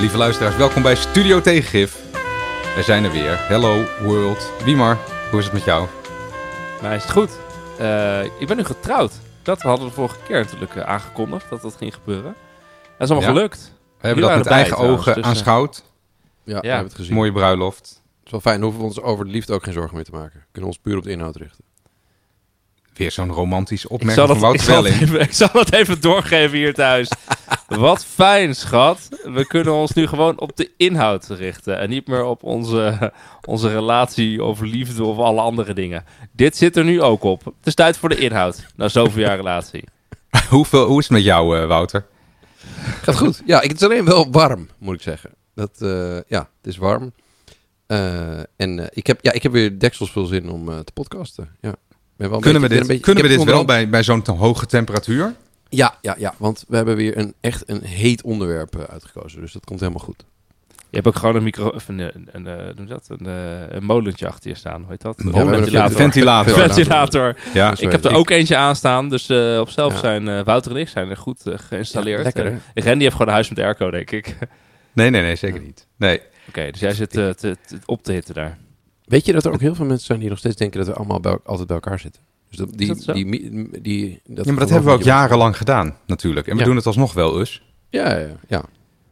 Lieve luisteraars, welkom bij Studio Tegengif. Wij zijn er weer. Hello world. Wiemar, hoe is het met jou? Mij is het goed. Uh, ik ben nu getrouwd. Dat hadden we de vorige keer natuurlijk uh, aangekondigd, dat dat ging gebeuren. Dat is allemaal ja. gelukt. We hebben dat met eigen ogen dus, aanschouwd. Ja, ja, we hebben het gezien. Mooie bruiloft. Het is wel fijn, hoeven we ons over de liefde ook geen zorgen meer te maken. We kunnen ons puur op de inhoud richten. Weer zo'n romantisch opmerking van Wouter Welling. Ik, zal het even doorgeven hier thuis. Wat fijn, schat. We kunnen ons nu gewoon op de inhoud richten. En niet meer op onze, onze relatie of liefde of alle andere dingen. Dit zit er nu ook op. Het is tijd voor de inhoud. Na zoveel jaar relatie. Hoeveel, hoe is het met jou, uh, Wouter? Gaat goed. Ja, het is alleen wel warm, moet ik zeggen. Dat, uh, ja, het is warm. Uh, en ik, heb, ja, ik heb weer deksels veel zin om te podcasten. Ja. Wel kunnen we dit, beetje, kunnen we dit wel bij, bij zo'n hoge temperatuur? Ja, ja, ja, want we hebben weer een echt een heet onderwerp uh, uitgekozen. Dus dat komt helemaal goed. Je hebt ook gewoon een micro, of een, een, een, een, dat, een, een molentje achter je staan. Hoe heet dat? Een ventilator. Ventilator. ventilator. Ja, ik heb er ook eentje aan staan. Dus uh, op zelf ja. zijn uh, Wouter en ik zijn er goed uh, geïnstalleerd. Ja, lekker, uh, Randy heeft gewoon een huis met airco, denk ik. Nee, nee, nee, zeker niet. Nee. Oké, okay, dus jij zit te, te, op te hitte daar. Weet je dat er ook heel veel mensen zijn die nog steeds denken dat we allemaal bij, altijd bij elkaar zitten? Dus die, dat die, die, die, dat ja, maar dat hebben we ook jarenlang gedaan, natuurlijk. En we ja. doen het alsnog wel eens. Ja, ja, ja.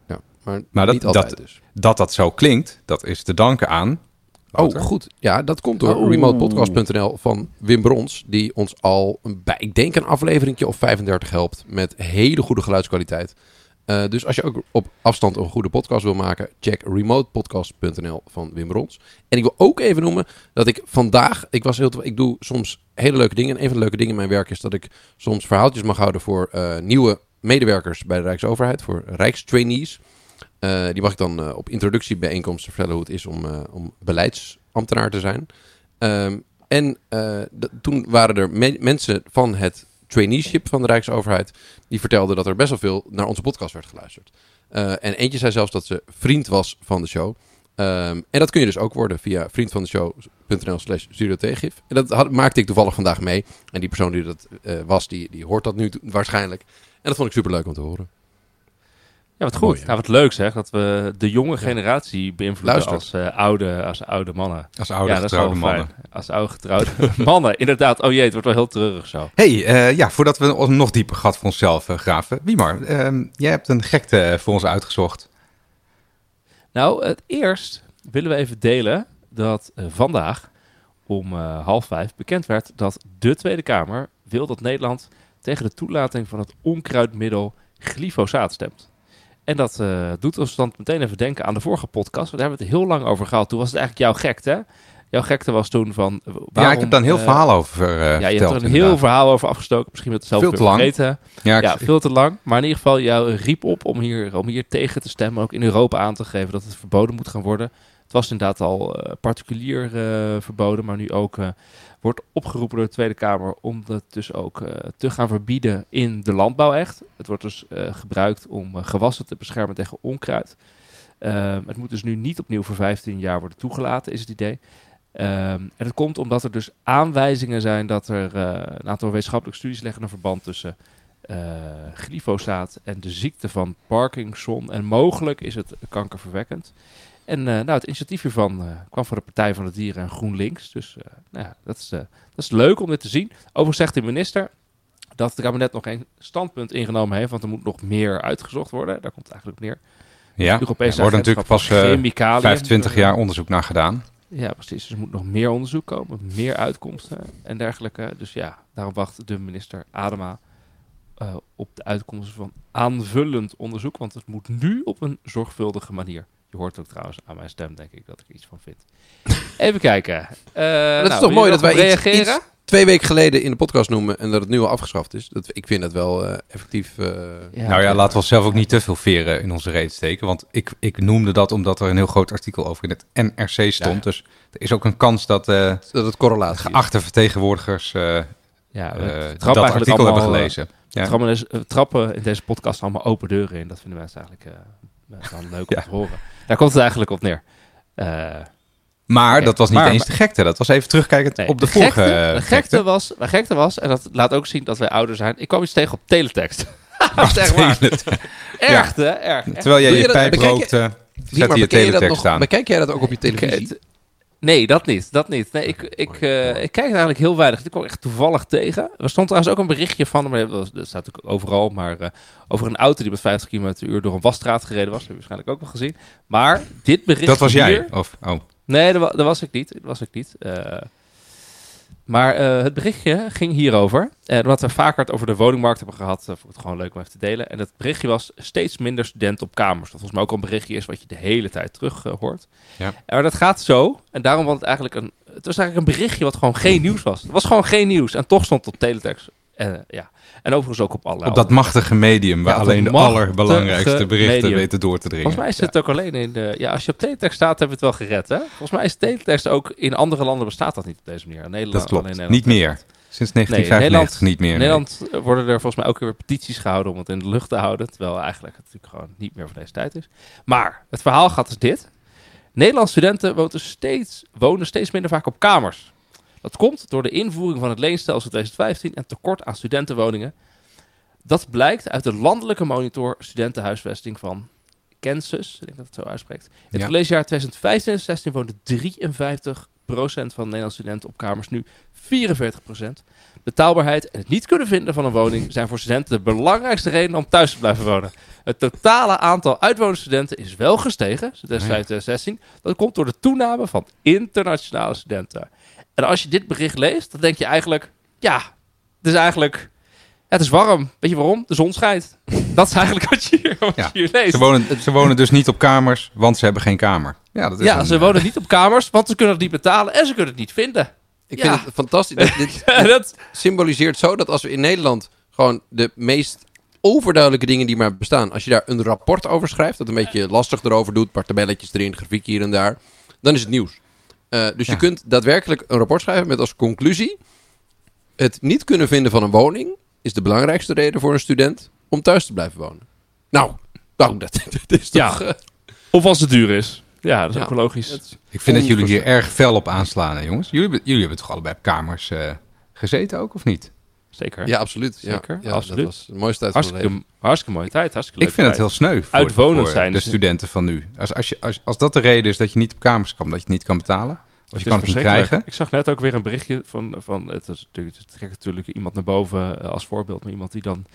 ja. Maar, maar dat, dat, dus. dat dat zo klinkt, dat is te danken aan... Wouter. Oh, goed. Ja, dat komt door oh. remotepodcast.nl van Wim Brons. Die ons al, bij, ik denk een afleveringje of 35 helpt met hele goede geluidskwaliteit. Uh, dus als je ook op afstand een goede podcast wil maken, check remotepodcast.nl van Wim Brons. En ik wil ook even noemen dat ik vandaag, ik, was heel, ik doe soms hele leuke dingen. En een van de leuke dingen in mijn werk is dat ik soms verhaaltjes mag houden voor uh, nieuwe medewerkers bij de Rijksoverheid, voor Rijkstrainees. Uh, die mag ik dan op introductiebijeenkomsten vertellen hoe het is om, om beleidsambtenaar te zijn. Um, en toen waren er me mensen van het traineeship van de Rijksoverheid. Die vertelde dat er best wel veel naar onze podcast werd geluisterd. Uh, en eentje zei zelfs dat ze vriend was van de show. Um, en dat kun je dus ook worden via vriendvandeshow.nl slash studiotegif. En dat had, maakte ik toevallig vandaag mee. En die persoon die dat uh, was, die, die hoort dat nu waarschijnlijk. En dat vond ik super leuk om te horen. Ja, wat goed. Mooi, nou, wat leuk zeg, dat we de jonge generatie beïnvloeden als, uh, oude, als oude mannen. Als oude ja, getrouwde mannen. Als oude getrouwde mannen, inderdaad. Oh jee, het wordt wel heel treurig zo. hey, uh, ja, voordat we ons nog dieper gat voor onszelf uh, graven. Wiemar, uh, jij hebt een gekte voor ons uitgezocht. Nou, het eerst willen we even delen dat vandaag om half vijf bekend werd dat de Tweede Kamer wil dat Nederland tegen de toelating van het onkruidmiddel glyfosaat stemt. En dat uh, doet ons dan meteen even denken aan de vorige podcast. Daar hebben we het heel lang over gehad. Toen was het eigenlijk jouw gekte. Jouw gekte was toen van... Waarom, ja, ik heb daar een heel uh, verhaal over uh, Ja, je hebt er een heel verhaal over afgestoken. Misschien met het zelf veel te lang. Vergeten. Ja, ja veel te lang. Maar in ieder geval, jou riep op om hier, om hier tegen te stemmen. Ook in Europa aan te geven dat het verboden moet gaan worden. Het was inderdaad al particulier verboden, maar nu ook wordt opgeroepen door de Tweede Kamer om dat dus ook uh, te gaan verbieden in de landbouw echt. Het wordt dus uh, gebruikt om uh, gewassen te beschermen tegen onkruid. Ehm, het moet dus nu niet opnieuw voor 15 jaar worden toegelaten, is het idee. Um, en dat komt omdat er dus aanwijzingen zijn dat er een aantal wetenschappelijke studies leggen een verband tussen glyfosaat en de ziekte van Parkinson. En mogelijk is het kankerverwekkend. En uh, nou, het initiatief hiervan uh, kwam van de Partij van de Dieren en GroenLinks. Dus uh, nou ja, dat, is, dat is leuk om dit te zien. Overigens zegt de minister dat het kabinet nog geen standpunt ingenomen heeft, want er moet nog meer uitgezocht worden. Daar komt het eigenlijk op neer. Ja, er wordt natuurlijk pas 25 jaar onderzoek naar gedaan. Ja, precies. Dus er moet nog meer onderzoek komen, meer uitkomsten en dergelijke. Dus ja, daarom wacht de minister Adema op de uitkomsten van aanvullend onderzoek, want het moet nu op een zorgvuldige manier. Je hoort ook trouwens aan mijn stem, denk ik, dat ik iets van vind. Even kijken. Uh, dat is nou, toch mooi dat wij reageren? Iets, iets twee weken geleden in de podcast noemen en dat het nu al afgeschaft is. Dat, ik vind dat wel uh, effectief. Uh, ja, nou ja, laten we onszelf ook niet te veel veren in onze reet steken. Want ik, ik noemde dat omdat er een heel groot artikel over in het NRC stond. Ja. Dus er is ook een kans dat, uh, dat het correlatie geachte vertegenwoordigers ja, dat artikel allemaal, hebben gelezen. Ja. Trappen, trappen in deze podcast allemaal open deuren in. Dat vinden mensen eigenlijk dan leuk om te horen. Daar komt het eigenlijk op neer. Uh, maar okay. dat was niet maar, eens de gekte. Dat was even terugkijkend nee, op de, de vorige gekte. De gekte was, de gekte was, en dat laat ook zien dat wij ouder zijn. Ik kwam iets tegen op teletext. echt waar. Teletext. Erg, hè? Erg. echt. Terwijl jij je je dat- pijp rookte, zette maar je dat teletext aan. Bekijk jij dat ook op je televisie? Nee, dat niet. Dat niet. Nee, ik, ik, eh, ik kijk er eigenlijk heel weinig. Ik kwam echt toevallig tegen. Er stond trouwens ook een berichtje van, maar dat, staat natuurlijk overal, maar eh, over een auto die met 50 km per uur door een wasstraat gereden was. Dat heb je waarschijnlijk ook wel gezien. Maar dit bericht Dat was jij? Of, oh. Nee, dat, wa- dat was ik niet. Dat was ik niet. Eh, maar eh, het berichtje ging hierover. En omdat we vaker het over de woningmarkt hebben gehad, eh, vond ik het gewoon leuk om even te delen. En het berichtje was steeds minder studenten op kamers. Dat volgens mij ook al een berichtje is wat je de hele tijd terug eh, hoort. Ja. Maar dat gaat zo. En daarom was het eigenlijk een... Het was eigenlijk een berichtje wat gewoon geen nieuws was. Het was gewoon geen nieuws. En toch stond het op teletext. En, ja. en overigens ook op allerlei Op dat machtige medium waar Ja, alleen de allerbelangrijkste berichten medium. weten door te dringen. Volgens mij is het ook alleen in de... Ja, als je op teletext staat, hebben we het wel gered, hè? Volgens mij is teletext ook... In andere landen bestaat dat niet op deze manier. In Nederland, Dat klopt. Nederland Niet meer. Sinds Nee, 1995 niet meer. In. Nederland eh, worden er volgens mij ook weer petities gehouden om het in de lucht te houden. Terwijl eigenlijk het natuurlijk gewoon niet meer van deze tijd is. Maar het verhaal gaat als dit. Nederlandse studenten wonen steeds, wonen steeds minder vaak op kamers. Dat komt door de invoering van het leenstelsel 2015 en tekort aan studentenwoningen. Dat blijkt uit de landelijke monitor studentenhuisvesting van Kansas. Ik denk dat het zo uitspreekt. In het Ja. collegejaar 2015 en 2016 woonde 53% van de Nederlandse studenten op kamers. Nu 44%. Betaalbaarheid en het niet kunnen vinden van een woning zijn voor studenten de belangrijkste redenen om thuis te blijven wonen. Het totale aantal uitwonende studenten is wel gestegen sinds 2016. Dat komt door de toename van internationale studenten. En als je dit bericht leest, dan denk je eigenlijk, ja, het is eigenlijk, het is warm. Weet je waarom? De zon schijnt. Dat is eigenlijk wat je hier, wat Ja. je hier leest. Ze wonen, ze wonen dus niet op kamers, want ze hebben geen kamer. Ja, dat is Ja, een, ze eh, wonen niet op kamers, want ze kunnen het niet betalen en ze kunnen het niet vinden. Ik Ja. vind het fantastisch. Dit, dit dat, symboliseert zo dat als we in Nederland gewoon de meest overduidelijke dingen die maar bestaan, als je daar een rapport over schrijft, dat een beetje lastig erover doet, paar tabelletjes erin, grafiek hier en daar, dan is het nieuws. Eh, dus Ja. je kunt daadwerkelijk een rapport schrijven met als conclusie: het niet kunnen vinden van een woning is de belangrijkste reden voor een student om thuis te blijven wonen. Nou, nou dat, dat is Ja. toch. eh, of als het duur is. Ja, dat is Ja. ook logisch. Ik vind dat jullie hier erg fel op aanslaan, hè, jongens. Jullie, hebben- jullie hebben toch allebei op kamers eh, gezeten ook, of niet? Zeker. ja, absoluut. Zeker, ja, absoluut. Dat was de mooiste tijd van mijn leven. Hartstikke, hartstikke mooie tijd. Hartstikke Ik leuk vind het heel sneu voor, Uitwonend voor zijn de studenten van nu. Als, als, je, als, als dat de reden is dat je niet op kamers kan, dat je het niet kan betalen, of je kan het niet krijgen. Ik zag net ook weer een berichtje van, van het is natuurlijk, het trekt natuurlijk iemand naar boven eh, als voorbeeld, maar iemand die dan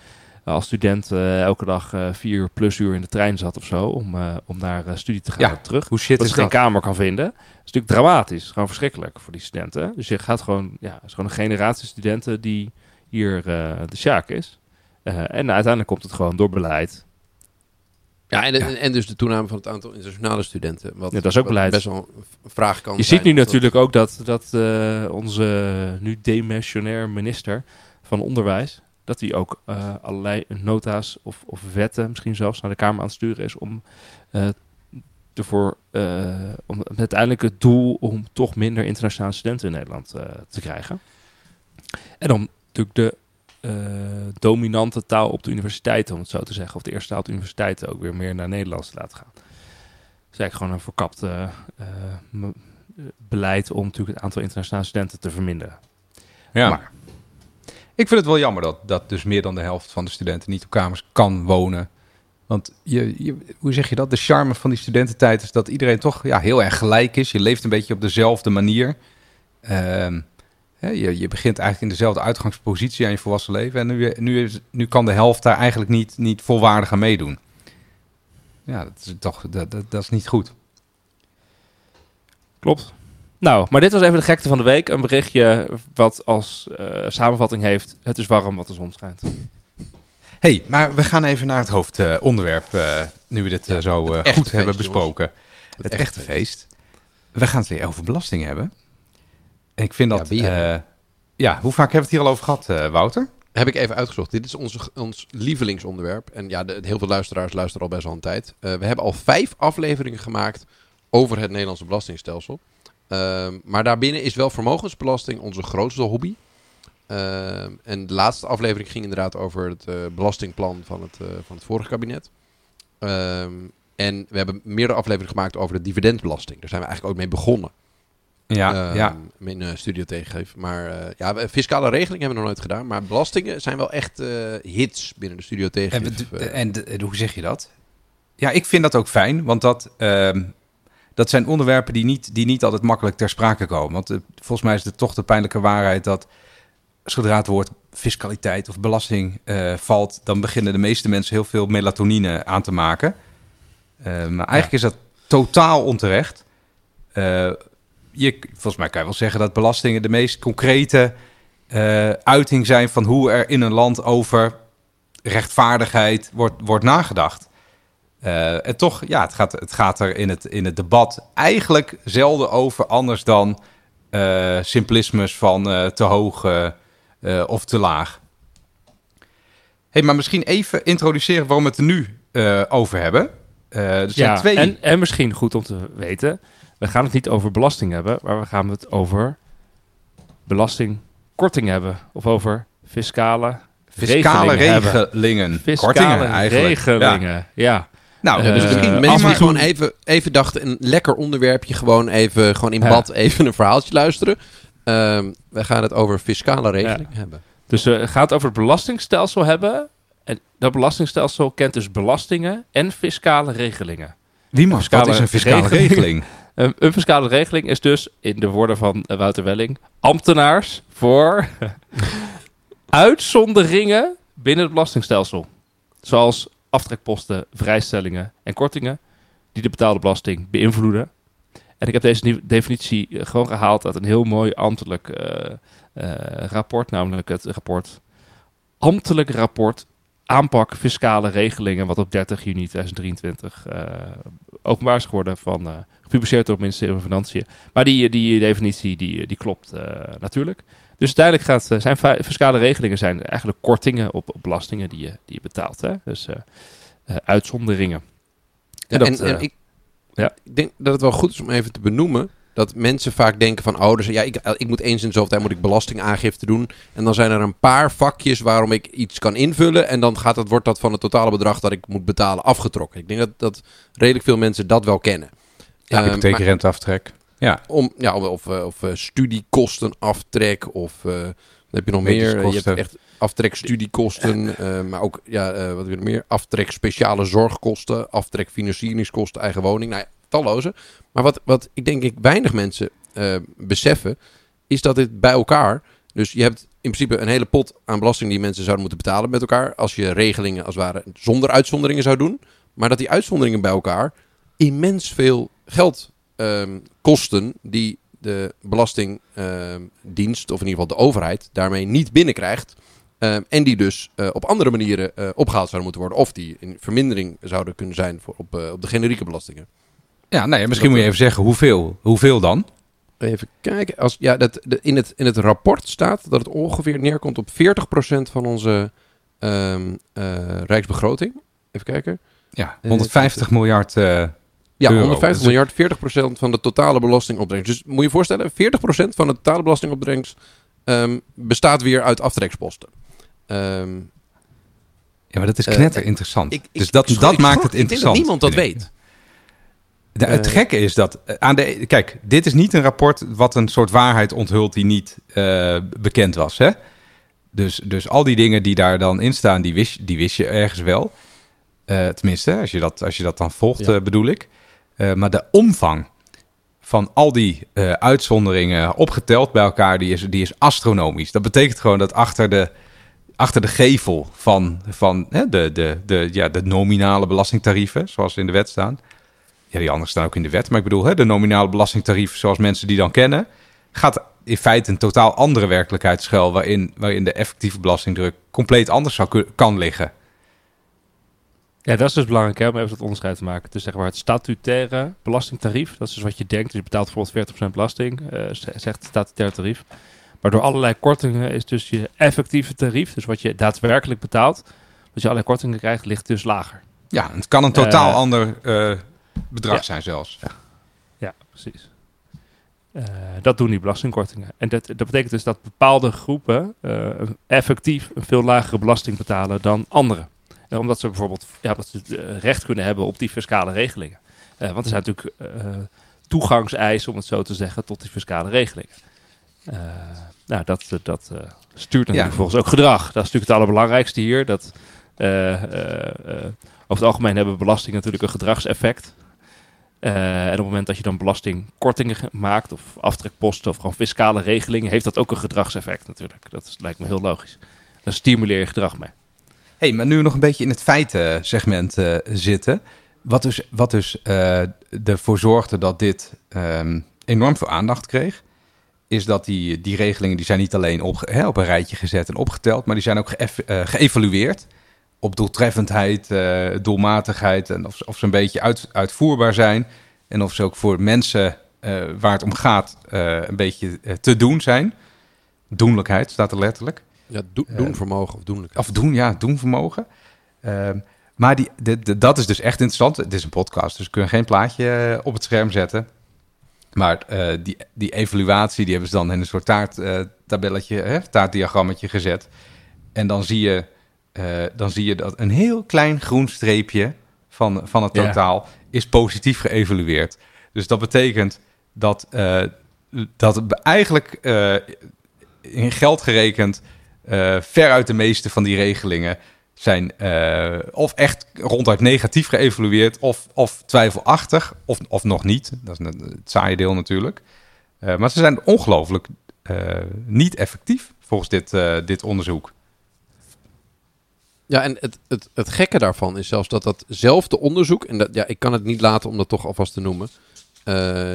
eh, als student eh, elke dag eh, vier uur plus uur in de trein zat of zo, om, om naar studie te gaan Ja, terug. Hoe shit dat is ze geen dat? kamer kan vinden. Dat is natuurlijk dramatisch. Gewoon verschrikkelijk voor die studenten. Dus je gaat gewoon, ja, het is gewoon een generatie studenten die hier eh, de sjaak is. Eh, en uiteindelijk komt het gewoon door beleid. Ja, en, Ja. en- en dus de toename van het aantal internationale studenten. Wat, Ja, dat is ook beleid. best wel een vraag kan Je zijn ziet nu natuurlijk ook dat, dat eh, onze nu demissionair minister van Onderwijs, dat hij ook eh, allerlei nota's of, of wetten misschien zelfs naar de Kamer aan het sturen is om eh ervoor, eh, om uiteindelijk het doel om toch minder internationale studenten in Nederland te krijgen. En om natuurlijk de eh, dominante taal op de universiteiten, om het zo te zeggen, of de eerste taal op de universiteiten ook weer meer naar Nederlands te laten gaan. Dat is eigenlijk gewoon een verkapt eh, beleid om natuurlijk het aantal internationale studenten te verminderen. Ja. Maar- Ik vind het wel jammer dat, dat dus meer dan de helft van de studenten niet op kamers kan wonen. Want je, je, hoe zeg je dat? De charme van die studententijd is dat iedereen toch ja, heel erg gelijk is. Je leeft een beetje op dezelfde manier. Ehm, hè, je, je begint eigenlijk in dezelfde uitgangspositie aan je volwassen leven. En nu, nu, is, nu kan de helft daar eigenlijk niet, niet volwaardig aan meedoen. Ja, dat is toch dat, dat, dat is niet goed. Klopt. Nou, maar dit was even de gekte van de week. Een berichtje wat als eh, samenvatting heeft: Het is warm, wat de zon schijnt. hey, maar we gaan even naar het hoofdonderwerp. eh, nu we dit eh, zo goed feest, hebben besproken. Het, echte echte feest. We gaan het weer over belasting hebben. Ik vind Ja, dat... wie, eh, ja, hoe vaak hebben we het hier al over gehad, eh, Wouter? Heb ik even uitgezocht. Dit is onze, ons lievelingsonderwerp. En ja, de, heel veel luisteraars luisteren al best wel een tijd. Eh, we hebben al vijf afleveringen gemaakt over het Nederlandse belastingstelsel. Ehm, maar daarbinnen is wel vermogensbelasting onze grootste hobby. Ehm, en de laatste aflevering ging inderdaad over het eh, belastingplan van het, eh, van het vorige kabinet. Ehm, en we hebben meerdere afleveringen gemaakt over de dividendbelasting. Daar zijn we eigenlijk ook mee begonnen. Ja, eh, ja. in een studio tegengeven. Maar eh, ja, fiscale regeling hebben we nog nooit gedaan. Maar belastingen zijn wel echt eh, hits binnen de studio En, tegengeven. we- en de- hoe zeg je dat? Ja, ik vind dat ook fijn, want dat, ehm, dat zijn onderwerpen die niet, die niet altijd makkelijk ter sprake komen. Want eh, volgens mij is het toch de pijnlijke waarheid dat zodra het woord fiscaliteit of belasting eh, valt, dan beginnen de meeste mensen heel veel melatonine aan te maken. Eh, maar eigenlijk is dat totaal onterecht. Eh, je, volgens mij kan je wel zeggen dat belastingen de meest concrete eh, uiting zijn van hoe er in een land over rechtvaardigheid wordt, wordt nagedacht. Eh, en toch, ja, het gaat, het gaat er in het, in het debat eigenlijk zelden over anders dan eh, simplismes van te hoog of te laag. hey, maar misschien even introduceren waarom we het er nu over hebben. Er zijn Ja, twee... en, en misschien goed om te weten, we gaan het niet over belasting hebben, maar we gaan het over belastingkorting hebben. Of over fiscale, fiscale regelingen regelingen. Fiscale kortingen eigenlijk. Ja. regelingen, ja. Nou, dus misschien eh, mensen die gewoon even, even dachten, een lekker onderwerpje, gewoon even gewoon in Ja. bad even een verhaaltje luisteren. Ehm, we gaan het over fiscale regeling hebben. Dus we gaan het over het belastingstelsel hebben. En dat belastingstelsel kent dus belastingen en fiscale regelingen. wie mag? fiscale Wat is een fiscale regeling. regeling? Een, fiscale regeling is dus, in de woorden van Wouter Welling, ambtenaars voor uitzonderingen binnen het belastingstelsel. Zoals aftrekposten, vrijstellingen en kortingen die de betaalde belasting beïnvloeden. En ik heb deze definitie eh, gewoon gehaald uit een heel mooi ambtelijk eh, eh, rapport, namelijk het rapport Ambtelijk Rapport Aanpak Fiscale Regelingen, wat op 30 juni 2023 eh, openbaar is geworden van, gepubliceerd door het ministerie van Financiën. Maar die, die definitie die, die klopt eh, natuurlijk. Dus uiteindelijk gaat, eh, zijn fi- fiscale regelingen zijn eigenlijk kortingen op, op belastingen die je, die je betaalt. Hè? Dus eh, uitzonderingen. En dat, en ik, ja. ik denk dat het wel goed is om even te benoemen dat mensen vaak denken van, oh, dus, ja, ik, ik moet eens in zoveel tijd moet ik belastingaangifte doen. En dan zijn er een paar vakjes waarom ik iets kan invullen. En dan gaat het, wordt dat van het totale bedrag dat ik moet betalen afgetrokken. Ik denk dat, dat redelijk veel mensen dat wel kennen. Ja, hypotheekrenteaftrek. Ja, om, ja, of, of, eh, of eh, studiekostenaftrek of eh, wat heb je nog meer? Je hebt echt aftrek studiekosten, eh, maar ook ja, eh, wat nog meer? Aftrek speciale zorgkosten, aftrek financieringskosten, eigen woning. Nou ja, talloze. Maar wat, wat ik denk ik weinig mensen eh, beseffen, is dat dit bij elkaar. Dus je hebt in principe een hele pot aan belasting die mensen zouden moeten betalen met elkaar. Als je regelingen als het ware zonder uitzonderingen zou doen. Maar dat die uitzonderingen bij elkaar immens veel geld ehm, kosten die de belastingdienst, of in ieder geval de overheid, daarmee niet binnenkrijgt. Ehm, en die dus eh, op andere manieren eh, opgehaald zouden moeten worden. Of die in vermindering zouden kunnen zijn voor op, eh, op de generieke belastingen. ja nou ja, misschien moet je even zeggen hoeveel, hoeveel dan? Even kijken. Als, ja, dat, de, in, het, in het rapport staat dat het ongeveer neerkomt op 40% van onze eh, rijksbegroting. Even kijken. Ja, Eh, 150 miljard. Ja, Euro. 150 Dus- miljard, 40% van de totale belastingopbrengst. Dus moet je je voorstellen, 40% van de totale belastingopbrengst ehm, bestaat weer uit aftreksposten. Ehm, ja, maar dat is Eh, knetter interessant. ik, ik, dus dat, dat maakt het Ik denk interessant. dat niemand dat weet. De- het Eh. gekke is dat eh, aan de kijk, dit is niet een rapport wat een soort waarheid onthult die niet bekend was, hè? Dus, dus al die dingen die daar dan in staan, die wist, die wist je ergens wel. Tenminste, als je dat, als je dat dan volgt, Ja. bedoel ik. Eh, maar de omvang van al die eh, uitzonderingen opgeteld bij elkaar, die is, die is astronomisch. Dat betekent gewoon dat achter de, achter de gevel van, van hè, de, de, de, ja, de nominale belastingtarieven, zoals ze in de wet staan. Ja, die anderen staan ook in de wet. Maar ik bedoel, hè, de nominale belastingtarief zoals mensen die dan kennen, gaat in feite een totaal andere werkelijkheid schuil, waarin, waarin de effectieve belastingdruk compleet anders kan liggen. Ja, dat is dus belangrijk hè, om even dat onderscheid te maken. Dus zeg maar het statutaire belastingtarief. Dat is dus wat je denkt. Dus je betaalt bijvoorbeeld 40% belasting, z- zegt het statutaire tarief. Maar door allerlei kortingen is dus je effectieve tarief, dus wat je daadwerkelijk betaalt, wat je allerlei kortingen krijgt, ligt dus lager. Ja, het kan een totaal Eh, ander eh, bedrag ja. zijn zelfs. Ja, precies. Eh, dat doen die belastingkortingen. En dat, dat betekent dus dat bepaalde groepen effectief een veel lagere belasting betalen dan anderen. Eh, omdat ze bijvoorbeeld ja, dat ze eh, recht kunnen hebben op die fiscale regelingen. Eh, want er zijn natuurlijk eh, toegangseis, om het zo te zeggen, tot die fiscale regelingen. Uh, nou, dat, dat stuurt natuurlijk ja. volgens ook gedrag. Dat is natuurlijk het allerbelangrijkste hier. Dat, over het algemeen hebben belastingen natuurlijk een gedragseffect. en op het moment dat je dan belastingkortingen maakt, of aftrekposten, of gewoon fiscale regelingen, heeft dat ook een gedragseffect natuurlijk. Dat is, lijkt me heel logisch. Dan stimuleer je gedrag mee. Hey, maar nu we nog een beetje in het feitensegment zitten. Wat dus, wat dus uh, ervoor zorgde dat dit um, enorm veel aandacht kreeg, is dat die, die regelingen die zijn niet alleen op, hè, op een rijtje gezet en opgeteld, maar die zijn ook ge uh, geëvalueerd op doeltreffendheid, doelmatigheid en of, of ze een beetje uit, uitvoerbaar zijn en of ze ook voor mensen waar het om gaat een beetje te doen zijn. Doenlijkheid staat er letterlijk. Ja, do doenvermogen of doenlijkheid. Of doen, ja, doenvermogen. Maar die, de, dat is dus echt interessant. Het is een podcast, dus we kunnen geen plaatje eh, op het scherm zetten. Maar uh, die, die evaluatie, die hebben ze dan in een soort taarttabelletje, uh, taartdiagrammetje gezet. En dan zie je, uh, dan zie je dat een heel klein groen streepje van, van het totaal yeah. is positief geëvalueerd. Dus dat betekent dat, dat eigenlijk in geld gerekend veruit de meeste van die regelingen zijn uh, of echt ronduit negatief geëvalueerd of, of twijfelachtig of, of nog niet. Dat is het saaie deel natuurlijk. Uh, maar ze zijn ongelooflijk niet effectief volgens dit, dit onderzoek. Ja, en het, het, het gekke daarvan is zelfs dat datzelfde onderzoek, en dat, ja, ik kan het niet laten om dat toch alvast te noemen.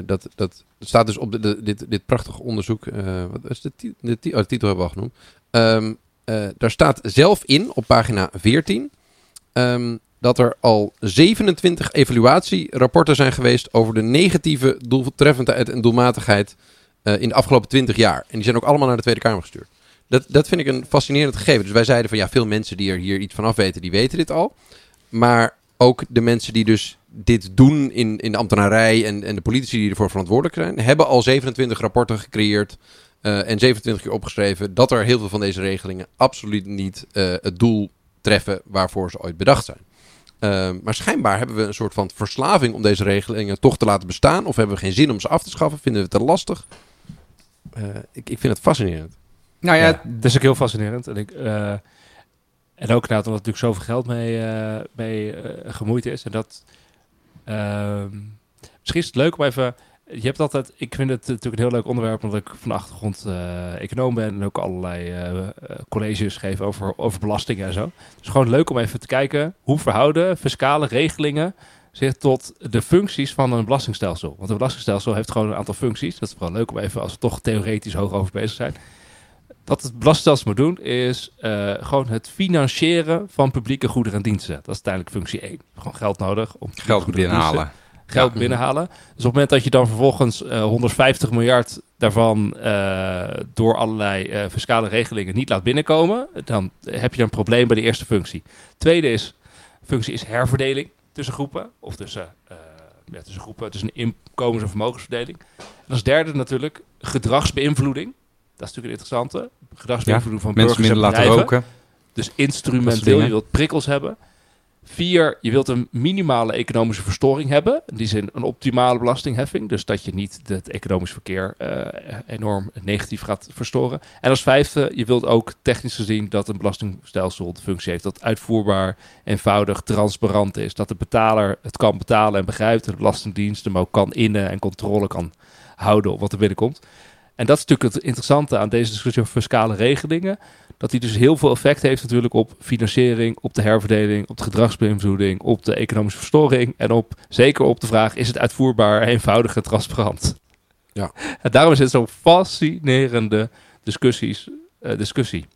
Dat, dat staat dus op de, dit, dit prachtige onderzoek. wat is de, de, de, oh, de titel hebben we al genoemd. Um, uh, daar staat zelf in op pagina 14 um, ehm, dat er al 27 evaluatierapporten zijn geweest over de negatieve doeltreffendheid en doelmatigheid in de afgelopen 20 jaar. En die zijn ook allemaal naar de Tweede Kamer gestuurd. Dat, dat vind ik een fascinerend gegeven. Dus wij zeiden van ja, veel mensen die er hier iets van af weten, die weten dit al. Maar ook de mensen die dus dit doen in, in de ambtenarij en, en de politici die ervoor verantwoordelijk zijn, hebben al 27 rapporten gecreëerd uh, en 27 keer opgeschreven dat er heel veel van deze regelingen absoluut niet uh, het doel treffen waarvoor ze ooit bedacht zijn. Uh, maar schijnbaar hebben we een soort van verslaving om deze regelingen toch te laten bestaan. Of hebben we geen zin om ze af te schaffen? Vinden we het te lastig? ik, ik vind het fascinerend. Nou ja, ja, het is ook heel fascinerend. En, ik, en ook nou, omdat er natuurlijk zoveel geld mee, mee gemoeid is. En dat ehm, misschien is het leuk om even je hebt altijd, ik vind het natuurlijk een heel leuk onderwerp, omdat ik van de achtergrond uh, econoom ben en ook allerlei uh, colleges geef over, over belastingen en zo. Dus gewoon leuk om even te kijken hoe verhouden fiscale regelingen zich tot de functies van een belastingstelsel. Want een belastingstelsel heeft gewoon een aantal functies. Dat is wel leuk om even, als we toch theoretisch hoog over bezig zijn. Wat het belastingstelsel moet doen, is uh, gewoon het financieren van publieke goederen en diensten. Dat is uiteindelijk functie 1. Gewoon geld nodig om geld binnenhalen geld ja. binnenhalen. Dus op het moment dat je dan vervolgens uh, 150 miljard daarvan uh, door allerlei fiscale regelingen niet laat binnenkomen, dan heb je een probleem bij de eerste functie. Tweede is, functie is herverdeling tussen groepen, of tussen, ja, tussen groepen, tussen inkomens- en vermogensverdeling. En als derde natuurlijk gedragsbeïnvloeding. Dat is natuurlijk een interessante. Gedragsbeïnvloeding ja, van mensen burgers minder laten roken. Dus instrumenteel, je wilt prikkels hebben. Vier, je wilt een minimale economische verstoring hebben. In die zin een optimale belastingheffing. Dus dat je niet het economisch verkeer uh, enorm negatief gaat verstoren. En als vijfde, je wilt ook technisch gezien dat een belastingstelsel de functie heeft dat uitvoerbaar, eenvoudig, transparant is. Dat de betaler het kan betalen en begrijpt. En de Belastingdienst hem ook kan innen en controle kan houden op wat er binnenkomt. En dat is natuurlijk het interessante aan deze discussie over fiscale regelingen dat hij dus heel veel effect heeft natuurlijk op financiering, op de herverdeling, op de gedragsbeïnvloeding, op de economische verstoring en op, zeker op de vraag, is het uitvoerbaar, eenvoudig en transparant? Ja. En daarom is het zo'n fascinerende discussies, uh, discussie.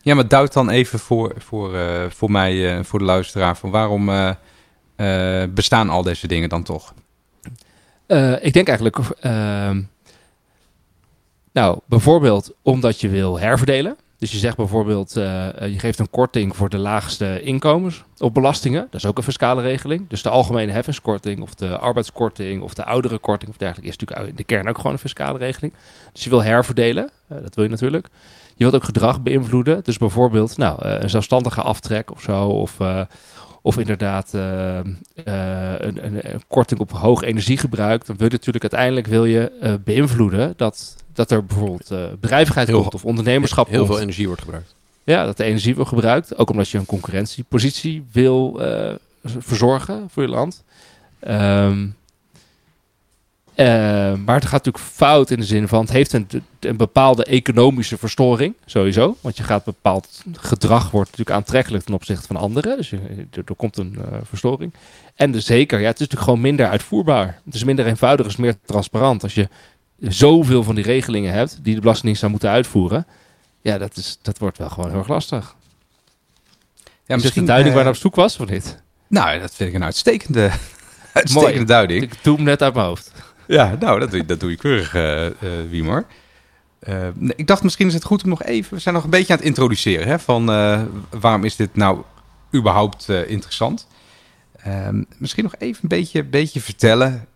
Ja, maar duid dan even voor, voor, uh, voor mij, uh, voor de luisteraar, van waarom bestaan al deze dingen dan toch? ik denk eigenlijk, ehm, nou, bijvoorbeeld omdat je wil herverdelen. Dus je zegt bijvoorbeeld, uh, je geeft een korting voor de laagste inkomens op belastingen. Dat is ook een fiscale regeling. Dus de algemene heffingskorting of de arbeidskorting of de oudere korting of dergelijke is natuurlijk in de kern ook gewoon een fiscale regeling. Dus je wil herverdelen, uh, dat wil je natuurlijk. Je wilt ook gedrag beïnvloeden. Dus bijvoorbeeld nou, een zelfstandige aftrek of zo. Of, inderdaad een, een, een, korting op hoog energiegebruik, dan wil je natuurlijk uiteindelijk wil je beïnvloeden dat, dat er bijvoorbeeld bedrijvigheid heel, komt of ondernemerschap heel komt. veel energie wordt gebruikt. Ja, dat de energie wordt gebruikt, ook omdat je een concurrentiepositie wil verzorgen voor je land. Um, uh, maar het gaat natuurlijk fout in de zin van het heeft een, een, bepaalde economische verstoring, sowieso. Want je gaat bepaald gedrag wordt natuurlijk aantrekkelijk ten opzichte van anderen. Dus je, er, er, komt een uh, verstoring. En de zeker, ja, het is natuurlijk gewoon minder uitvoerbaar. Het is minder eenvoudig, het is meer transparant. Als je zoveel van die regelingen hebt die de Belastingdienst zou moeten uitvoeren, ja, dat, is, dat wordt wel gewoon heel erg lastig. Ja, is misschien duiding waar naar op zoek was of niet? Nou, dat vind ik een uitstekende, uitstekende Mooi. duiding. Ik doe hem net uit mijn hoofd. Ja, nou, dat doe, dat doe je keurig, uh, uh. Uh, ik dacht misschien is het goed om nog even... We zijn nog een beetje aan het introduceren, hè, van waarom is dit nou überhaupt interessant? Ehm, misschien nog even een beetje, beetje vertellen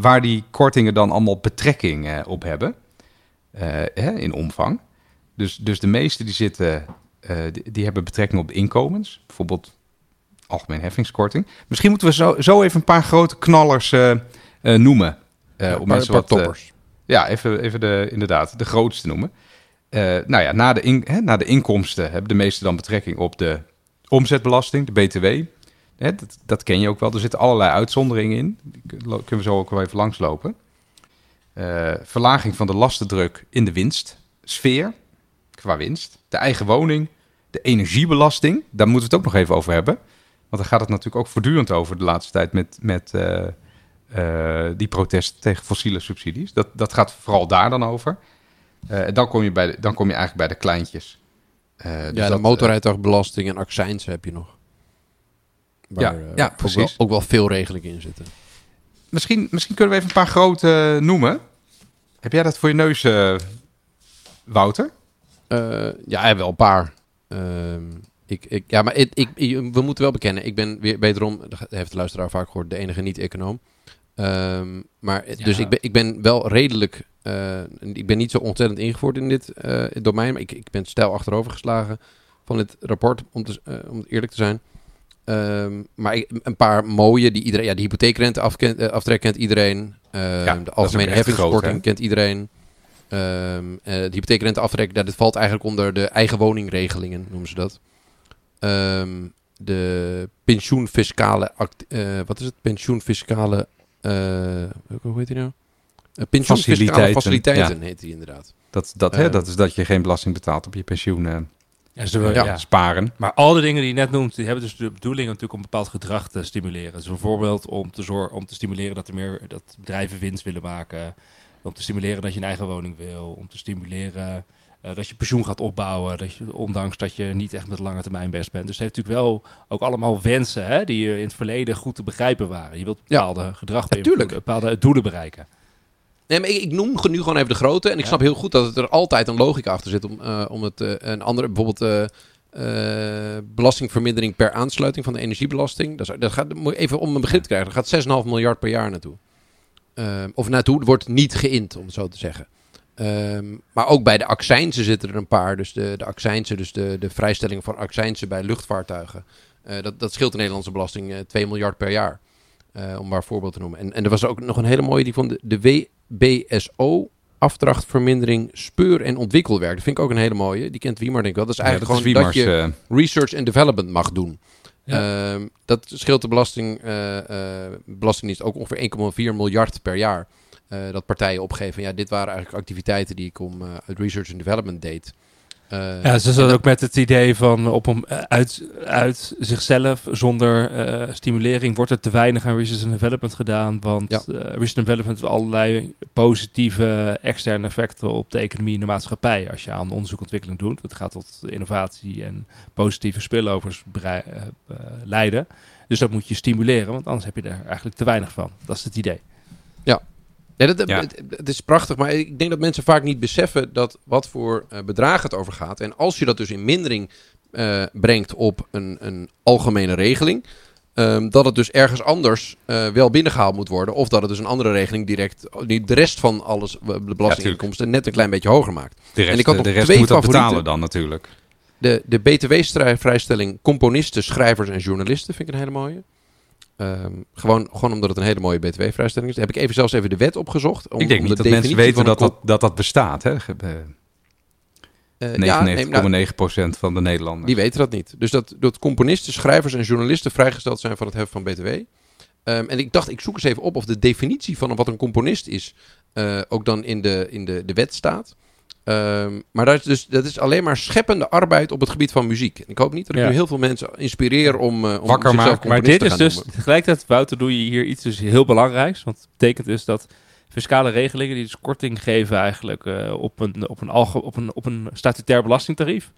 waar die kortingen dan allemaal betrekking op hebben. Hè, in omvang. Dus, dus de meeste die zitten, die, die, hebben betrekking op de inkomens. Bijvoorbeeld algemeen heffingskorting. Misschien moeten we zo, zo even een paar grote knallers noemen. Ja, om mensen wat, toppers. Ja, even, even de, inderdaad, de grootste noemen. Uh, nou ja, na de, in, hè, na de inkomsten hebben de meeste dan betrekking op de omzetbelasting, de BTW. Hè, dat, dat, ken je ook wel. Er zitten allerlei uitzonderingen in. Die kunnen we zo ook wel even langslopen. Uh, verlaging van de lastendruk in de winstsfeer, qua winst. De eigen woning, de energiebelasting, daar moeten we het ook nog even over hebben. Want daar gaat het natuurlijk ook voortdurend over de laatste tijd met, met uh, uh, die protest tegen fossiele subsidies. Dat, dat gaat vooral daar dan over. Uh, dan, kom je bij de, dan kom je eigenlijk bij de kleintjes. Uh, ja, dus de dat, motorrijtuigbelasting en accijns heb je nog. Waar, Ja, ja, ook precies. Wel, ook wel veel regelingen in zitten. Misschien, misschien kunnen we even een paar grote noemen. Heb jij dat voor je neus, eh, Wouter? Uh, ja, wel een paar. Ehm, ik, ik, ja, maar ik, ik, we moeten wel bekennen, ik ben weer wederom, dat heeft de luisteraar vaak gehoord, de enige niet-econoom. Um, maar ja. dus ik ben, ik ben wel redelijk, uh, ik ben niet zo ontzettend ingevoerd in dit uh, domein, maar ik, ik ben stijl achterover geslagen van dit rapport, om, te, uh, om eerlijk te zijn. Um, maar ik, een paar mooie, die iedereen, ja, de hypotheekrente afkent, aftrek kent iedereen, ja, de algemene heffingskorting kent iedereen. Um, de hypotheekrente aftrek, dat valt eigenlijk onder de eigen woningregelingen, noemen ze dat. Um, de pensioenfiscale, uh, wat is het? Pensioenfiscale, hoe heet die nou? Pensioenfiscale faciliteiten, faciliteiten ja. heet die inderdaad. Dat, dat, hè, dat is dat je geen belasting betaalt op je pensioen ja, ze, ja. ja, sparen. Maar al die dingen die je net noemt, die hebben dus de bedoeling natuurlijk om bepaald gedrag te stimuleren. Dus bijvoorbeeld om te, zorgen, om te stimuleren dat er meer dat bedrijven winst willen maken. Om te stimuleren dat je een eigen woning wil. Om te stimuleren uh, dat je pensioen gaat opbouwen. Dat je, ondanks dat je niet echt met lange termijn best bent. Dus het heeft natuurlijk wel ook allemaal wensen hè, die in het verleden goed te begrijpen waren. Je wilt bepaalde ja. gedrag beïnvloeden, bepaalde doelen bereiken. Nee, maar ik, ik, noem nu gewoon even de grote. En ik ja. snap heel goed dat het er altijd een logica achter zit om, uh, om het uh, een andere, bijvoorbeeld uh, belastingvermindering per aansluiting van de energiebelasting. Dat, is, dat gaat even om een begrip te krijgen. Dat gaat 6,5 miljard per jaar naartoe. of naartoe, wordt niet geïnd, om het zo te zeggen. Um, maar ook bij de accijnsen zitten er een paar. Dus de, de accijnsen, dus de, de vrijstelling van accijnsen bij luchtvaartuigen. Dat, dat scheelt de Nederlandse belasting uh, 2 miljard per jaar. Om maar een voorbeeld te noemen. En, en er was ook nog een hele mooie die van de, de WBSO. Afdrachtvermindering, speur- en ontwikkelwerk. Dat vind ik ook een hele mooie. Die kent Wiemar denk ik wel. Dat is eigenlijk ja, dat gewoon is dat je research and development mag doen. Ja. Uh, dat scheelt de belasting, uh, uh, belastingdienst ook ongeveer 1,4 miljard per jaar. Dat partijen opgeven. Ja, dit waren eigenlijk activiteiten die ik om uit research and development deed. Uh, ja, ze zat ook met het idee van op om uit, uit zichzelf zonder uh, stimulering wordt er te weinig aan research and development gedaan. Want ja. uh, research and development heeft allerlei positieve externe effecten op de economie en de maatschappij. Als je aan onderzoek en ontwikkeling doet. Het gaat tot innovatie en positieve spillovers leiden. Dus dat moet je stimuleren, want anders heb je er eigenlijk te weinig van. Dat is het idee. Ja, dat, ja. Het, het, is prachtig, maar ik denk dat mensen vaak niet beseffen dat wat voor uh, bedragen het over gaat. En als je dat dus in mindering uh, brengt op een, een algemene regeling, um, dat het dus ergens anders uh, wel binnengehaald moet worden. Of dat het dus een andere regeling direct die de rest van alles, de belastinginkomsten, net een klein beetje hoger maakt. De rest, en ik had de rest twee moet dat betalen dan natuurlijk. de, de BTW-vrijstelling componisten, schrijvers en journalisten vind ik een hele mooie. Ehm, gewoon, gewoon omdat het een hele mooie BTW-vrijstelling is. Daar heb ik even zelfs even de wet opgezocht. Om, ik denk om niet de dat mensen weten dat dat, dat dat bestaat. Hè? Ge- eh, Eh, ja, nee, 99,9% nou, van de Nederlanders. die weten dat niet. Dus dat, dat componisten, schrijvers en journalisten vrijgesteld zijn van het heffen van BTW. Ehm, en ik dacht, ik zoek eens even op of de definitie van wat een componist is eh, ook dan in de, in de, de wet staat. Ehm, maar dat is, dus, dat is alleen maar scheppende arbeid op het gebied van muziek. En ik hoop niet dat ik Ja. nu heel veel mensen inspireer om, uh, om Wakker maken. Maar dit is dus noemen. tegelijkertijd, Wouter, doe je hier iets dus heel belangrijks. Want het betekent dus dat fiscale regelingen die dus korting geven eigenlijk eh, op, een, op, een alge, op, een, op een statutair belastingtarief.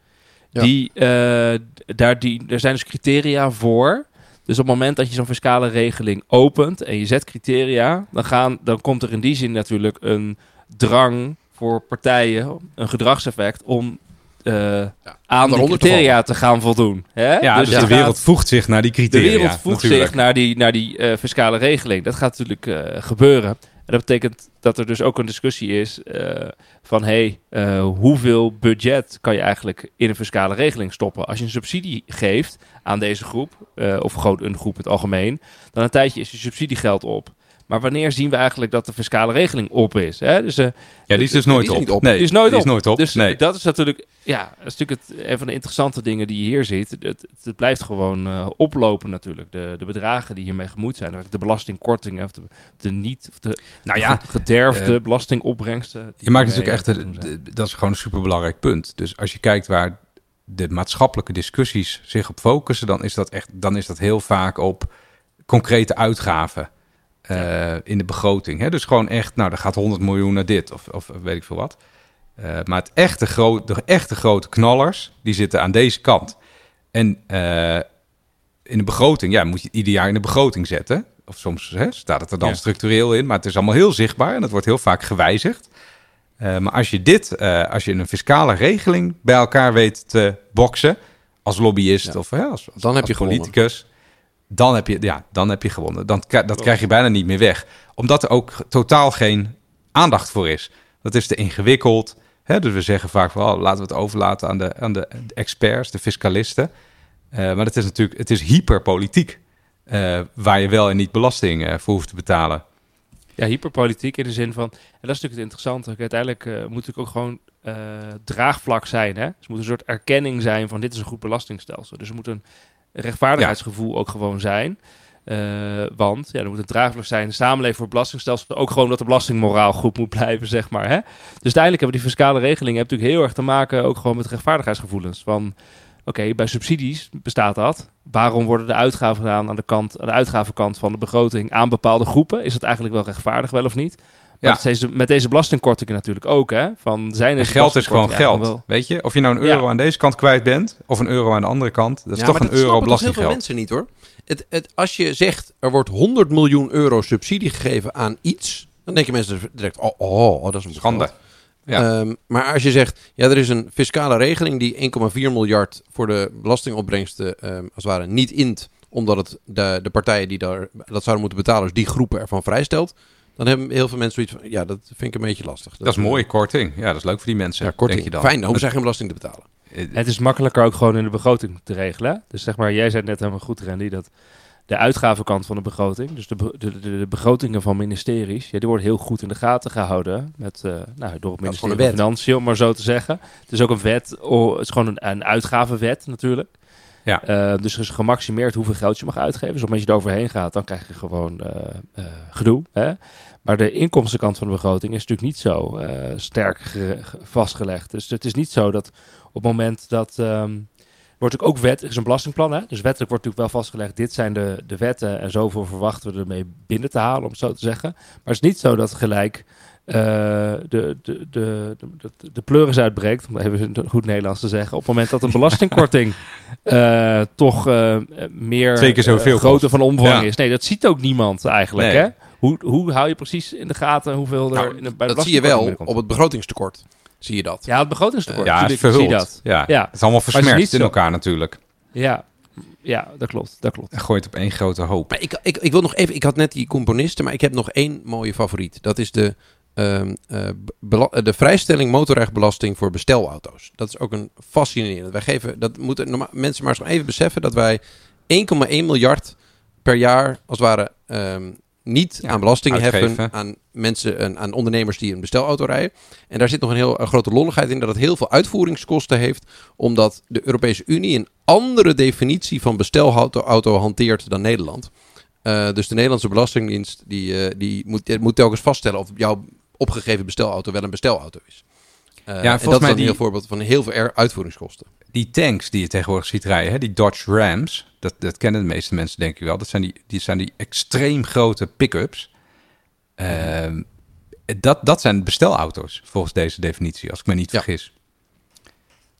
Ja. Die, eh, daar, die, er zijn dus criteria voor. Dus op het moment dat je zo'n fiscale regeling opent en je zet criteria, dan, gaan, dan komt er in die zin natuurlijk een drang voor partijen, een gedragseffect om eh, aan de te criteria te, gaan voldoen. Hè? ja, dus, je de gaat- wereld voegt zich naar die de criteria. wereld voegt natuurlijk. zich naar die, naar die eh, fiscale regeling. Dat gaat natuurlijk eh, gebeuren. En dat betekent dat er dus ook een discussie is eh, van... hey, eh, hoeveel budget kan je eigenlijk in een fiscale regeling stoppen? Als je een subsidie geeft aan deze groep, eh, of gewoon een groep in het algemeen... dan een tijdje is je subsidiegeld op. Maar wanneer zien we eigenlijk dat de fiscale regeling op is? Hè? Dus, eh, Ja, die is dus nooit op. Nee, Die is nooit die is op. nooit op. dus nee. dat is natuurlijk, ja, dat is natuurlijk het, een van de interessante dingen die je hier ziet. Het, het, het blijft gewoon eh, oplopen natuurlijk. De, de bedragen die hiermee gemoeid zijn. De belastingkortingen of de, de niet, of de Nou ja, gederfde eh, belastingopbrengsten. Je maakt natuurlijk echt, een- de- dat is gewoon een superbelangrijk punt. Dus als je kijkt waar de maatschappelijke discussies zich op focussen, dan is dat echt, dan is dat heel vaak op concrete uitgaven eh, in de begroting. Hè? Dus gewoon echt, nou, er gaat 100 miljoen naar dit of, of weet ik veel wat. Eh, maar het echte gro de echte grote knallers, die zitten aan deze kant. En eh, in de begroting, ja, moet je het ieder jaar in de begroting zetten. Of soms hè, staat het er dan Ja. structureel in, maar het is allemaal heel zichtbaar en dat wordt heel vaak gewijzigd. Maar als je dit, als je een fiscale regeling bij elkaar weet te boksen, als lobbyist Ja. of hè, als, als, Dan heb als je politicus, dan heb je, ja, dan heb je gewonnen. Dan, dat krijg je bijna niet meer weg. Omdat er ook totaal geen aandacht voor is. Dat is te ingewikkeld. Hè? Dus we zeggen vaak van, oh, laten we het overlaten aan de, aan de experts, de fiscalisten. Eh, maar het is natuurlijk, het is hyperpolitiek. eh, waar je wel en niet belasting eh, voor hoeft te betalen. Ja, hyperpolitiek in de zin van... En dat is natuurlijk het interessante. Uiteindelijk moet het ook gewoon draagvlak zijn. Hè? Dus het moet een soort erkenning zijn van dit is een goed belastingstelsel. Dus er moet een rechtvaardigheidsgevoel ook gewoon zijn. Eh, want ja, er moet een draagvlak zijn de samenleving voor het belastingstelsel. Ook gewoon dat de belastingmoraal goed moet blijven, zeg maar. Hè? Dus uiteindelijk hebben die fiscale regelingen natuurlijk heel erg te maken ook gewoon met rechtvaardigheidsgevoelens. Van oké, bij subsidies bestaat dat. Waarom worden de uitgaven gedaan aan de, kant, aan de uitgavenkant van de begroting aan bepaalde groepen? Is dat eigenlijk wel rechtvaardig, wel of niet? Ja. dat is met deze belastingkortingen natuurlijk ook, hè? Van zijn deze geld is gewoon geld. Weet je, of je nou een Ja. euro aan deze kant kwijt bent, of een euro aan de andere kant, dat is Ja, toch maar een euro snappen toch heel veel belastinggeld. mensen niet hoor. Het, het, als je zegt er wordt 100 miljoen euro subsidie gegeven aan iets, dan denken mensen direct: oh, oh, oh dat is een Schande. Ja. Ehm, maar als je zegt, ja, er is een fiscale regeling die 1,4 miljard voor de belastingopbrengsten ehm, als het ware niet int, omdat het de, de partijen die daar, dat zouden moeten betalen, dus die groepen ervan vrijstelt, dan hebben heel veel mensen zoiets van, ja, dat vind ik een beetje lastig. Dat is een mooie korting. Ja, dat is leuk voor die mensen. Ja, korting. Denk je dan. Fijn, dan hoeven zij geen belasting te betalen. Eh, Het is makkelijker ook gewoon in de begroting te regelen. Dus zeg maar, jij zei net helemaal goed, Randy, dat de uitgavenkant van de begroting, dus de, be- de, de, de begrotingen van ministeries, ja, die worden heel goed in de gaten gehouden met, eh, nou, door het ministerie van. Financiën, om maar zo te zeggen. Het is ook een wet, oh, het is gewoon een, een uitgavenwet natuurlijk. Ja. Eh, dus er is gemaximeerd hoeveel geld je mag uitgeven. Dus dat je eroverheen gaat, dan krijg je gewoon eh, eh, gedoe. Hè? Maar de inkomstenkant van de begroting is natuurlijk niet zo sterk ge- ge- vastgelegd. Dus het is niet zo dat op het moment dat... er wordt natuurlijk ook wet, er is een belastingplan. Hè? Dus wettelijk wordt natuurlijk wel vastgelegd, dit zijn de, de wetten en zoveel verwachten we ermee binnen te halen, om zo te zeggen. Maar het is niet zo dat gelijk de, de, de, de, de, de pleuris uitbreekt, om even goed Nederlands te zeggen, op het moment dat een belastingkorting eh, toch eh, meer Twee keer zoveel eh, grootte kost. van omvang Ja. is. Nee, dat ziet ook niemand eigenlijk. Nee. Hè? Hoe, hoe hou je precies in de gaten hoeveel er Nou, in de, bij de dat zie je wel op het begrotingstekort. Zie je dat. Ja, het begrotingstekort. ja, zie dat. Ja. Ja. Het is allemaal versmerkt in elkaar natuurlijk. Ja, ja dat klopt. Dat klopt. En gooit op één grote hoop. Maar ik, ik, ik wil nog even, ik had net die componisten, maar ik heb nog één mooie favoriet. Dat is de ehm, eh, eh, de vrijstelling motorrijbelasting voor bestelauto's. Dat is ook een fascinerende. Wij geven, dat moeten mensen maar eens even beseffen dat wij 1,1 miljard per jaar als het ware ehm, niet Ja, aan belasting uitgeven. heffen aan mensen, en aan ondernemers die een bestelauto rijden. En daar zit nog een heel grote lolligheid in dat het heel veel uitvoeringskosten heeft, omdat de Europese Unie een andere definitie van bestelauto auto hanteert dan Nederland. Eh, dus de Nederlandse Belastingdienst die, die moet, moet telkens vaststellen of jouw opgegeven bestelauto wel een bestelauto is. Eh, en volgens dat is mij dan die- een heel voorbeeld van heel veel er- uitvoeringskosten. Die tanks die je tegenwoordig ziet rijden, hè, die Dodge Rams, dat, dat kennen de meeste mensen denk ik wel. Dat zijn die, die, zijn die extreem grote pick-ups. Ehm, dat, dat zijn bestelauto's volgens deze definitie, als ik me niet Ja. vergis.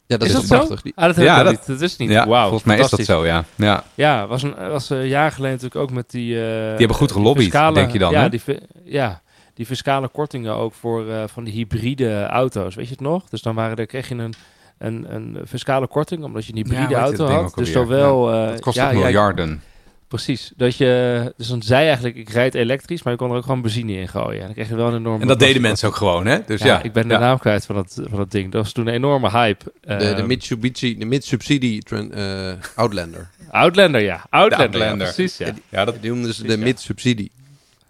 Ja, dat is is, dat toch zo? prachtig. Ah, dat heb Ja, ik dat- niet. Dat is niet. Ja, Wauw, volgens mij is dat zo, ja. ja. Ja, was een, was een jaar geleden natuurlijk ook met die... eh, Die hebben goed gelobbyd, fiscale- denk je dan, Ja, hè? die, ja, die fiscale kortingen ook voor eh, van die hybride auto's. Weet je het nog? Dus dan waren er, kreeg je een, een, een fiscale korting omdat je een Ja, hybride auto had. Dus zowel... eh, Dat kost ja, ook ja, miljarden. Precies. Dat je, dus dan zei eigenlijk, ik rijd elektrisch, maar je kon er ook gewoon benzine in gooien. En dan kreeg je wel een enorme... En dat deden mensen ook gewoon, hè? Dus Ja, ja, ik ben de ja. naam kwijt van dat, van dat ding. Dat was toen een enorme hype. de, de Ehm, Mitsubishi, de Mitsubishi tran- eh, Outlander. Outlander, ja. Outlander, ja, precies, ja. Ja, dat, Die noemden ze de Precies,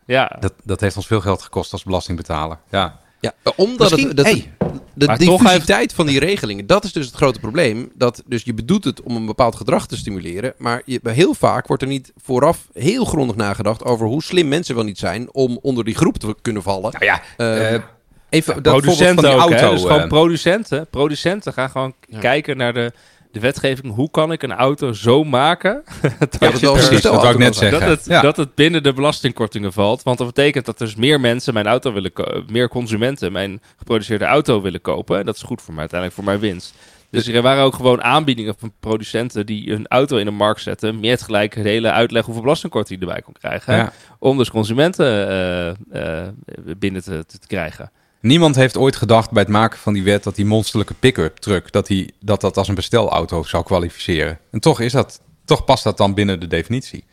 ja. Dat, dat heeft ons veel geld gekost als belastingbetaler. Ja. Ja, omdat Misschien- het, dat, hey, de Maar toch diffusiteit van die regelingen, dat is dus het grote probleem. Dat, dus je bedoelt het om een bepaald gedrag te stimuleren, maar je, heel vaak wordt er niet vooraf heel grondig nagedacht over hoe slim mensen wel niet zijn om onder die groep te kunnen vallen. Nou ja, Eh, eh, even dat voorbeeld van producenten die ook, auto. hè? Dus gewoon eh, producenten. Producenten gaan gewoon Ja. kijken naar de, de wetgeving. Hoe kan ik een auto zo maken dat dat, wel je een precies, bestelauto dat wou ik net zeggen. dat, het, Ja. dat het binnen de belastingkortingen valt. Want dat betekent dat dus meer mensen mijn auto willen meer consumenten mijn geproduceerde auto willen kopen. En dat is goed voor mij uiteindelijk voor mijn winst. Dus er waren ook gewoon aanbiedingen van producenten die een auto in de markt zetten. Met gelijk hele uitleg hoeveel belastingkorting je erbij kon krijgen. ja. Om dus consumenten eh, eh, binnen te, te krijgen. Niemand heeft ooit gedacht bij het maken van die wet dat die monsterlijke pick-up truck, dat, die, dat dat als een bestelauto zou kwalificeren. En toch is dat, toch past dat dan binnen de definitie.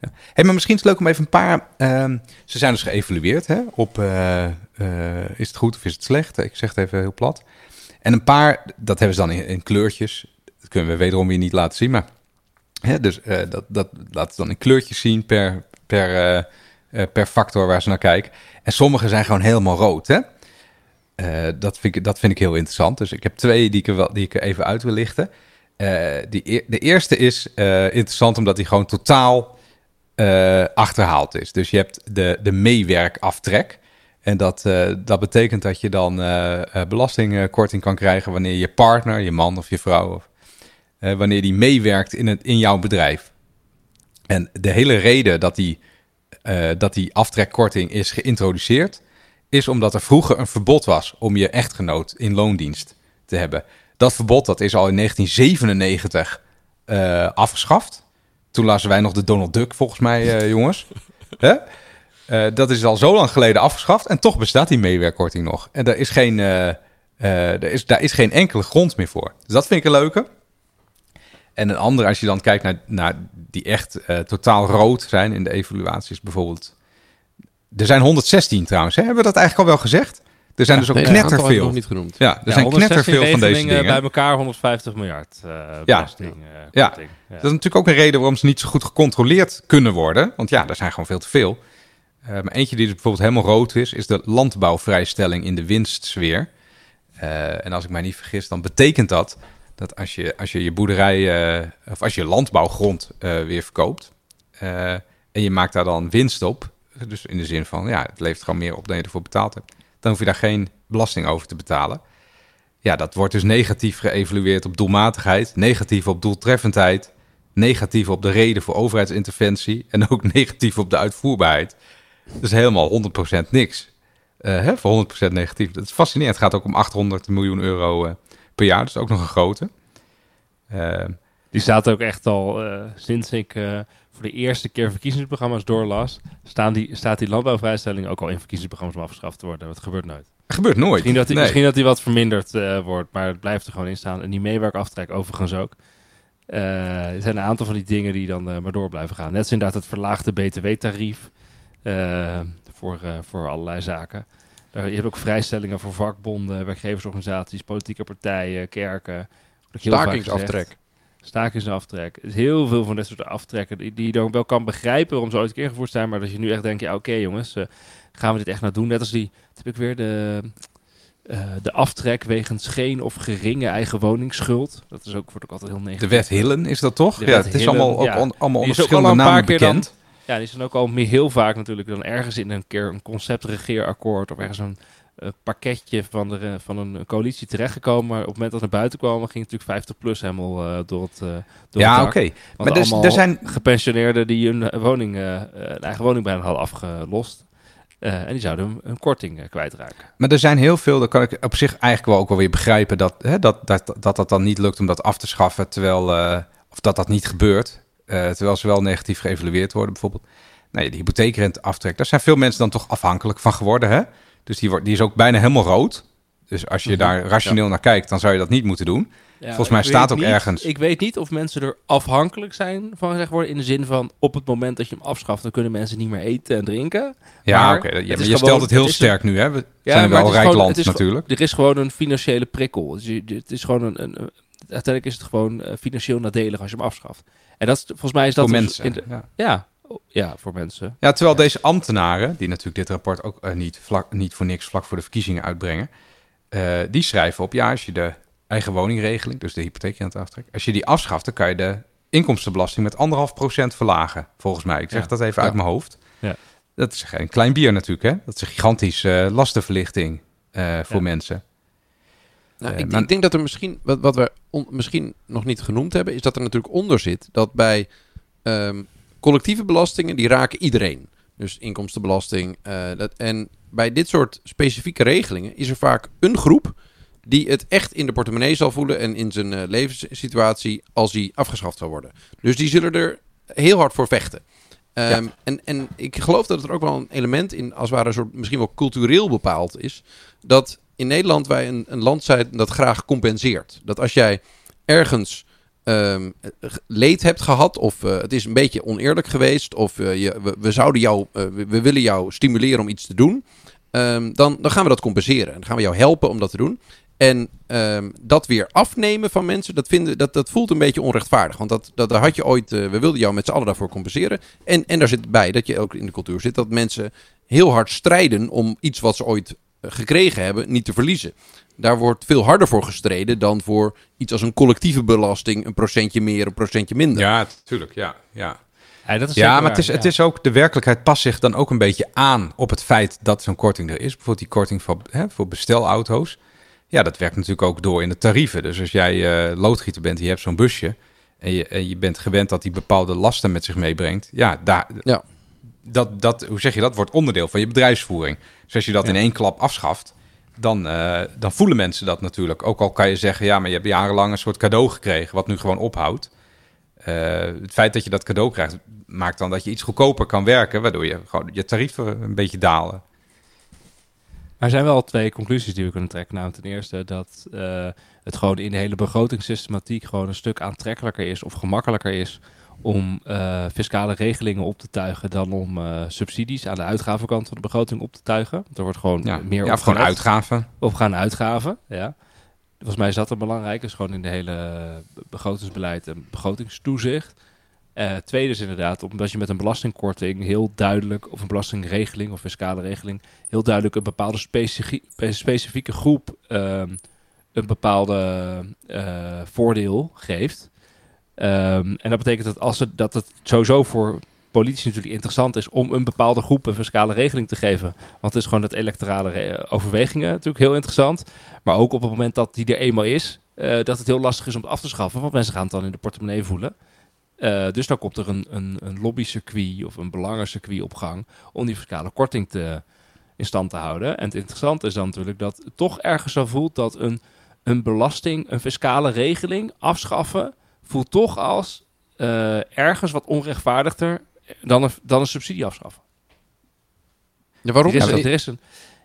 Ja. Maar misschien is het leuk om even een paar. ehm, ze zijn dus geëvalueerd hè, op. eh, eh, is het goed of is het slecht? Ik zeg het even heel plat. En een paar, dat hebben ze dan in, kleurtjes. Dat kunnen we wederom weer niet laten zien. Maar hè, dus eh, dat, dat laten ze dan in kleurtjes zien per, per, per factor waar ze naar kijken. En sommige zijn gewoon helemaal rood. Hè? Eh, dat, vind ik, dat vind ik heel interessant. Dus ik heb twee die ik, er wel, die ik even uit wil lichten. Eh, die, de eerste is eh, interessant omdat die gewoon totaal achterhaald is. Dus je hebt de, de meewerkaftrek. En dat, dat betekent dat je dan belastingkorting kan krijgen wanneer je partner, je man of je vrouw, of, wanneer die meewerkt in, het, in jouw bedrijf. En de hele reden dat die, dat die aftrekkorting is geïntroduceerd, is omdat er vroeger een verbod was om je echtgenoot in loondienst te hebben. Dat verbod dat is al in 1997 eh, afgeschaft. Toen lazen wij nog de Donald Duck, volgens mij, eh, jongens. Hè? Eh, dat is al zo lang geleden afgeschaft en toch bestaat die meewerkkorting nog. En daar is geen, er is, daar is geen enkele grond meer voor. Dus dat vind ik een leuke. En een andere, als je dan kijkt naar, naar die echt totaal rood zijn in de evaluaties bijvoorbeeld. Er zijn 116 trouwens, hè? hebben we dat eigenlijk al wel gezegd? Er zijn dus ook Nee, knetterveel. nog niet genoemd. Ja, er Ja, zijn 116 knetterveel van deze dingen. Bij elkaar 150 miljard eh belasting. eh, Ja. Dat is natuurlijk ook een reden waarom ze niet zo goed gecontroleerd kunnen worden. Want ja, er zijn gewoon veel te veel. Eh, maar eentje die dus bijvoorbeeld helemaal rood is, is de landbouwvrijstelling in de winstsfeer. En als ik mij niet vergis, dan betekent dat dat als je als je, je boerderij of als je landbouwgrond weer verkoopt en je maakt daar dan winst op, dus in de zin van ja, het levert gewoon meer op dan je ervoor betaald hebt, dan hoef je daar geen belasting over te betalen. Ja, dat wordt dus negatief geëvalueerd op doelmatigheid, negatief op doeltreffendheid, negatief op de reden voor overheidsinterventie en ook negatief op de uitvoerbaarheid. Dus helemaal 100% niks. Eh, hè, voor 100% negatief. Dat is fascinerend. Het gaat ook om 800 miljoen euro eh, per jaar. Dus ook nog een grote. Eh, Die staat ook echt al sinds ik voor de eerste keer verkiezingsprogramma's doorlas, staan die, staat die landbouwvrijstelling ook al in verkiezingsprogramma's om afgeschaft te worden. Dat gebeurt nooit. gebeurt nooit. Misschien dat die, Nee. misschien dat die wat verminderd eh, wordt, maar het blijft er gewoon in staan. En die meewerkaftrek overigens ook. Eh, er zijn een aantal van die dingen die dan eh, maar door blijven gaan. Net als inderdaad het verlaagde btw-tarief voor, voor allerlei zaken. Je hebt ook vrijstellingen voor vakbonden, werkgeversorganisaties, politieke partijen, kerken. Stakingsaftrek. Stakingsaftrek. Is heel veel van dit soort aftrekken die, die je dan wel kan begrijpen waarom ze ooit een keer ingevoerd zijn. Maar dat je nu echt denkt, ja oké jongens, eh, gaan we dit echt nou doen? Net als die, heb ik weer, de, eh, de aftrek wegens geen of geringe eigen woningsschuld. Dat is ook, wordt ook altijd heel negatief. De wet Hillen is dat toch? De ja, het is allemaal, ook ja. on- allemaal onder is al verschillende namen dan- bekend. Ja, die zijn ook al meer heel vaak natuurlijk dan ergens in een keer een conceptregeerakkoord of ergens een pakketje van, de, van een coalitie terechtgekomen. Maar op het moment dat het naar buiten kwam, ging natuurlijk 50 plus helemaal eh, door het uh, door Ja, oké. Maar dus, er zijn gepensioneerden die hun eh, woning, eh, eh, een eigen woning bijna hadden afgelost. Eh, en die zouden hun, hun korting eh, kwijtraken. Maar er zijn heel veel, dat kan ik op zich eigenlijk wel ook wel weer begrijpen, dat hè, dat, dat, dat dat dan niet lukt om dat af te schaffen, terwijl, eh, of dat dat niet gebeurt, eh, terwijl ze wel negatief geëvalueerd worden bijvoorbeeld. Nee, de hypotheekrente aftrek, daar zijn veel mensen dan toch afhankelijk van geworden, hè? Dus die, wordt, die is ook bijna helemaal rood. Dus als je Mhm, daar rationeel naar kijkt, dan zou je dat niet moeten doen. Volgens mij staat ook niet- ergens- Ik weet niet of mensen er afhankelijk zijn van gezegd worden. In de zin van op het moment dat je hem afschaft, dan kunnen mensen niet meer eten en drinken. Ja, oké. ja, je gewoon- stelt het heel het sterk nu, hè? We Ja, zijn wel een rijk gewoon- land natuurlijk. Er is gewoon een financiële prikkel. Dus je- het is gewoon een, uiteindelijk is het gewoon eh, financieel nadelig als je hem afschaft. En dat volgens mij is dat Voor dus mensen. de- ja. Ja, voor mensen. Ja, terwijl deze ambtenaren, die natuurlijk dit rapport ook eh, niet, vlak, niet voor niks vlak voor de verkiezingen uitbrengen, eh, die schrijven op, ja, als je de eigen woningregeling, dus de hypotheekrenteaftrek, als je die afschaft, dan kan je de inkomstenbelasting met anderhalf procent verlagen, volgens mij. Ik zeg Ja. dat even Ja. uit mijn hoofd. Ja. Dat is geen klein bier natuurlijk, hè? Dat is een gigantische eh, lastenverlichting eh, voor Ja. mensen. Nou, ik, maar- ik denk dat er misschien, wat, wat we on- misschien nog niet genoemd hebben, is dat er natuurlijk onder zit dat bij ehm, collectieve belastingen, die raken iedereen. Dus inkomstenbelasting. eh, dat, en bij dit soort specifieke regelingen is er vaak een groep die het echt in de portemonnee zal voelen en in zijn eh, levenssituatie als die afgeschaft zal worden. Dus die zullen er heel hard voor vechten. Ehm, en, en ik geloof dat er ook wel een element in, als het ware een soort misschien wel cultureel bepaald is, dat in Nederland wij een, een land zijn dat graag compenseert. Dat als jij ergens ehm, leed hebt gehad, of eh, het is een beetje oneerlijk geweest, of eh, je, we, zouden jou, eh, we, willen jou stimuleren om iets te doen, ehm, dan, dan gaan we dat compenseren. En dan gaan we jou helpen om dat te doen. En ehm, dat weer afnemen van mensen, dat, vinden, dat, dat voelt een beetje onrechtvaardig. Want dat, dat, daar had je ooit, we wilden jou met z'n allen daarvoor compenseren. En, en daar zit bij dat je ook in de cultuur zit dat mensen heel hard strijden om iets wat ze ooit gekregen hebben niet te verliezen. Daar wordt veel harder voor gestreden dan voor iets als een collectieve belasting, een procentje meer, een procentje minder. Ja, natuurlijk, ja. ja. Ja, dat is Ja, maar het is, het is ook, de werkelijkheid past zich dan ook een beetje aan op het feit dat zo'n korting er is. Bijvoorbeeld die korting voor, hè, voor bestelauto's. Ja, dat werkt natuurlijk ook door in de tarieven. Dus als jij eh, loodgieter bent, en je hebt zo'n busje en je, en je bent gewend dat die bepaalde lasten met zich meebrengt. Ja, daar, Ja. Dat, dat, hoe zeg je dat, wordt onderdeel van je bedrijfsvoering. Dus als je dat Ja. in één klap afschaft, dan, eh, dan voelen mensen dat natuurlijk. Ook al kan je zeggen, ja, maar je hebt jarenlang een soort cadeau gekregen, wat nu gewoon ophoudt. Eh, het feit dat je dat cadeau krijgt, maakt dan dat je iets goedkoper kan werken, waardoor je gewoon je tarieven een beetje dalen. Maar er zijn wel twee conclusies die we kunnen trekken. Nou, ten eerste dat eh, het gewoon in de hele begrotingssystematiek gewoon een stuk aantrekkelijker is of gemakkelijker is om eh, fiscale regelingen op te tuigen dan om eh, subsidies aan de uitgavenkant van de begroting op te tuigen. Er wordt gewoon Ja, meer ja op of gewoon uitgaven. Of gaan uitgaven, ja. Volgens mij is dat een belangrijk. Dus gewoon in de hele begrotingsbeleid en begrotingstoezicht. Eh tweede is inderdaad, omdat je met een belastingkorting heel duidelijk, of een belastingregeling of fiscale regeling, heel duidelijk een bepaalde specifie- specifieke groep ehm, een bepaalde voordeel geeft. Ehm, en dat betekent dat, als het, dat het sowieso voor politici natuurlijk interessant is om een bepaalde groep een fiscale regeling te geven. Want het is gewoon dat electorale overwegingen natuurlijk heel interessant. Maar ook op het moment dat die er eenmaal is, eh, dat het heel lastig is om het af te schaffen. Want mensen gaan het dan in de portemonnee voelen. Eh, dus dan komt er een, een, een lobbycircuit of een belangencircuit op gang om die fiscale korting te, in stand te houden. En het interessante is dan natuurlijk dat het toch ergens zo voelt dat een, een belasting, een fiscale regeling afschaffen, voelt toch als eh, ergens wat onrechtvaardigder dan een, dan een subsidie afschaffen. Ja, waarom? Er is, er is een,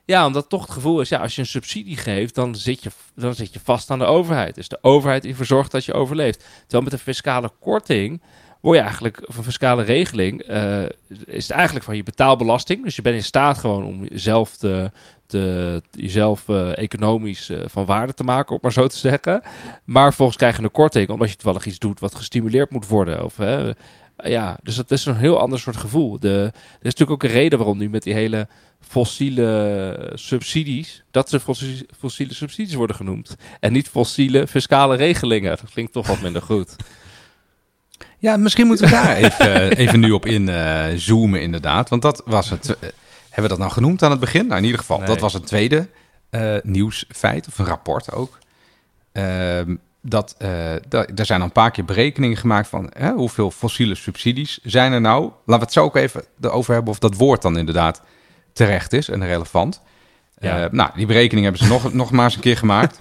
ja, omdat toch het gevoel is, ja, als je een subsidie geeft, dan zit, je, dan zit je vast aan de overheid. Dus de overheid die ervoor zorgt dat je overleeft. Terwijl met een fiscale korting word je eigenlijk, of een fiscale regeling, eh, is het eigenlijk van je betaalbelasting. Dus je bent in staat gewoon om zelf te, te, jezelf eh, economisch eh, van waarde te maken, om maar zo te zeggen. Maar vervolgens krijg je een korting omdat je toevallig iets doet wat gestimuleerd moet worden. Of, hè, ja, dus dat is een heel ander soort gevoel. De, er is natuurlijk ook een reden waarom nu met die hele fossiele subsidies, dat ze fossiele, subsidies worden genoemd. En niet fossiele fiscale regelingen. Dat klinkt toch wat minder goed. Ja, misschien moeten we daar even, even nu op in uh, zoomen, inderdaad. Want dat was het. Uh, hebben we dat nou genoemd aan het begin? Nou, in ieder geval, Nee. dat was het tweede eh, nieuwsfeit, of een rapport ook. Ehm, dat, eh, da- er zijn al een paar keer berekeningen gemaakt van hè, hoeveel fossiele subsidies zijn er nou. Laten we het zo ook even erover hebben of dat woord dan inderdaad terecht is en relevant. Ja. Eh, nou, die berekening hebben ze nog, nog maar eens een keer gemaakt.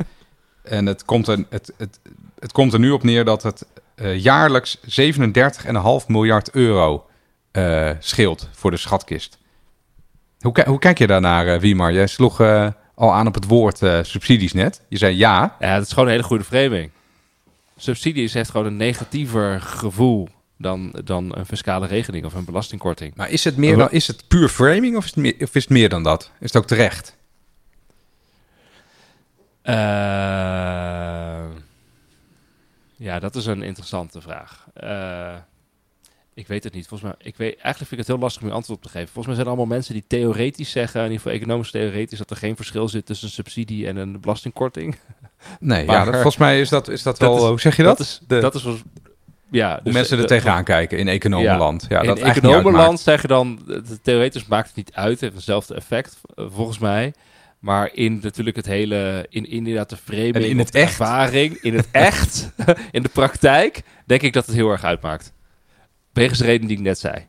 En het komt, er, het, het, het komt er nu op neer dat het eh, jaarlijks 37,5 miljard euro eh, scheelt voor de schatkist. Hoe, hoe kijk je daarnaar, eh, Wiemar? Jij sloeg eh, al aan op het woord eh, subsidies net. Je zei ja. Ja, dat is gewoon een hele goede framing. Subsidies heeft gewoon een negatiever gevoel dan, dan een fiscale regeling of een belastingkorting. Maar is het, meer dan, is het puur framing of is het, meer, of is het meer dan dat? Is het ook terecht? Ja, dat is een interessante vraag. Ik weet het niet. Volgens mij, ik weet, eigenlijk vind ik het heel lastig om je antwoord op te geven. Volgens mij zijn er allemaal mensen die theoretisch zeggen, in ieder geval economisch theoretisch, dat er geen verschil zit tussen een subsidie en een belastingkorting. Nee, Maar- ja, dat, volgens mij is dat, is dat, Dat wel... is- hoe zeg je dat? Dat is, De- dat is ja, hoe dus mensen er de- tegenaan kijken in economenland. Ja, in dat niet economenland zeggen dan, theoretisch maakt het niet uit, heeft hetzelfde effect, eh, volgens mij. Maar in natuurlijk het hele, in, inderdaad de framing, En in het de echt? ervaring, in het echt, in de praktijk, denk ik dat het heel erg uitmaakt. Wegens de reden die ik net zei.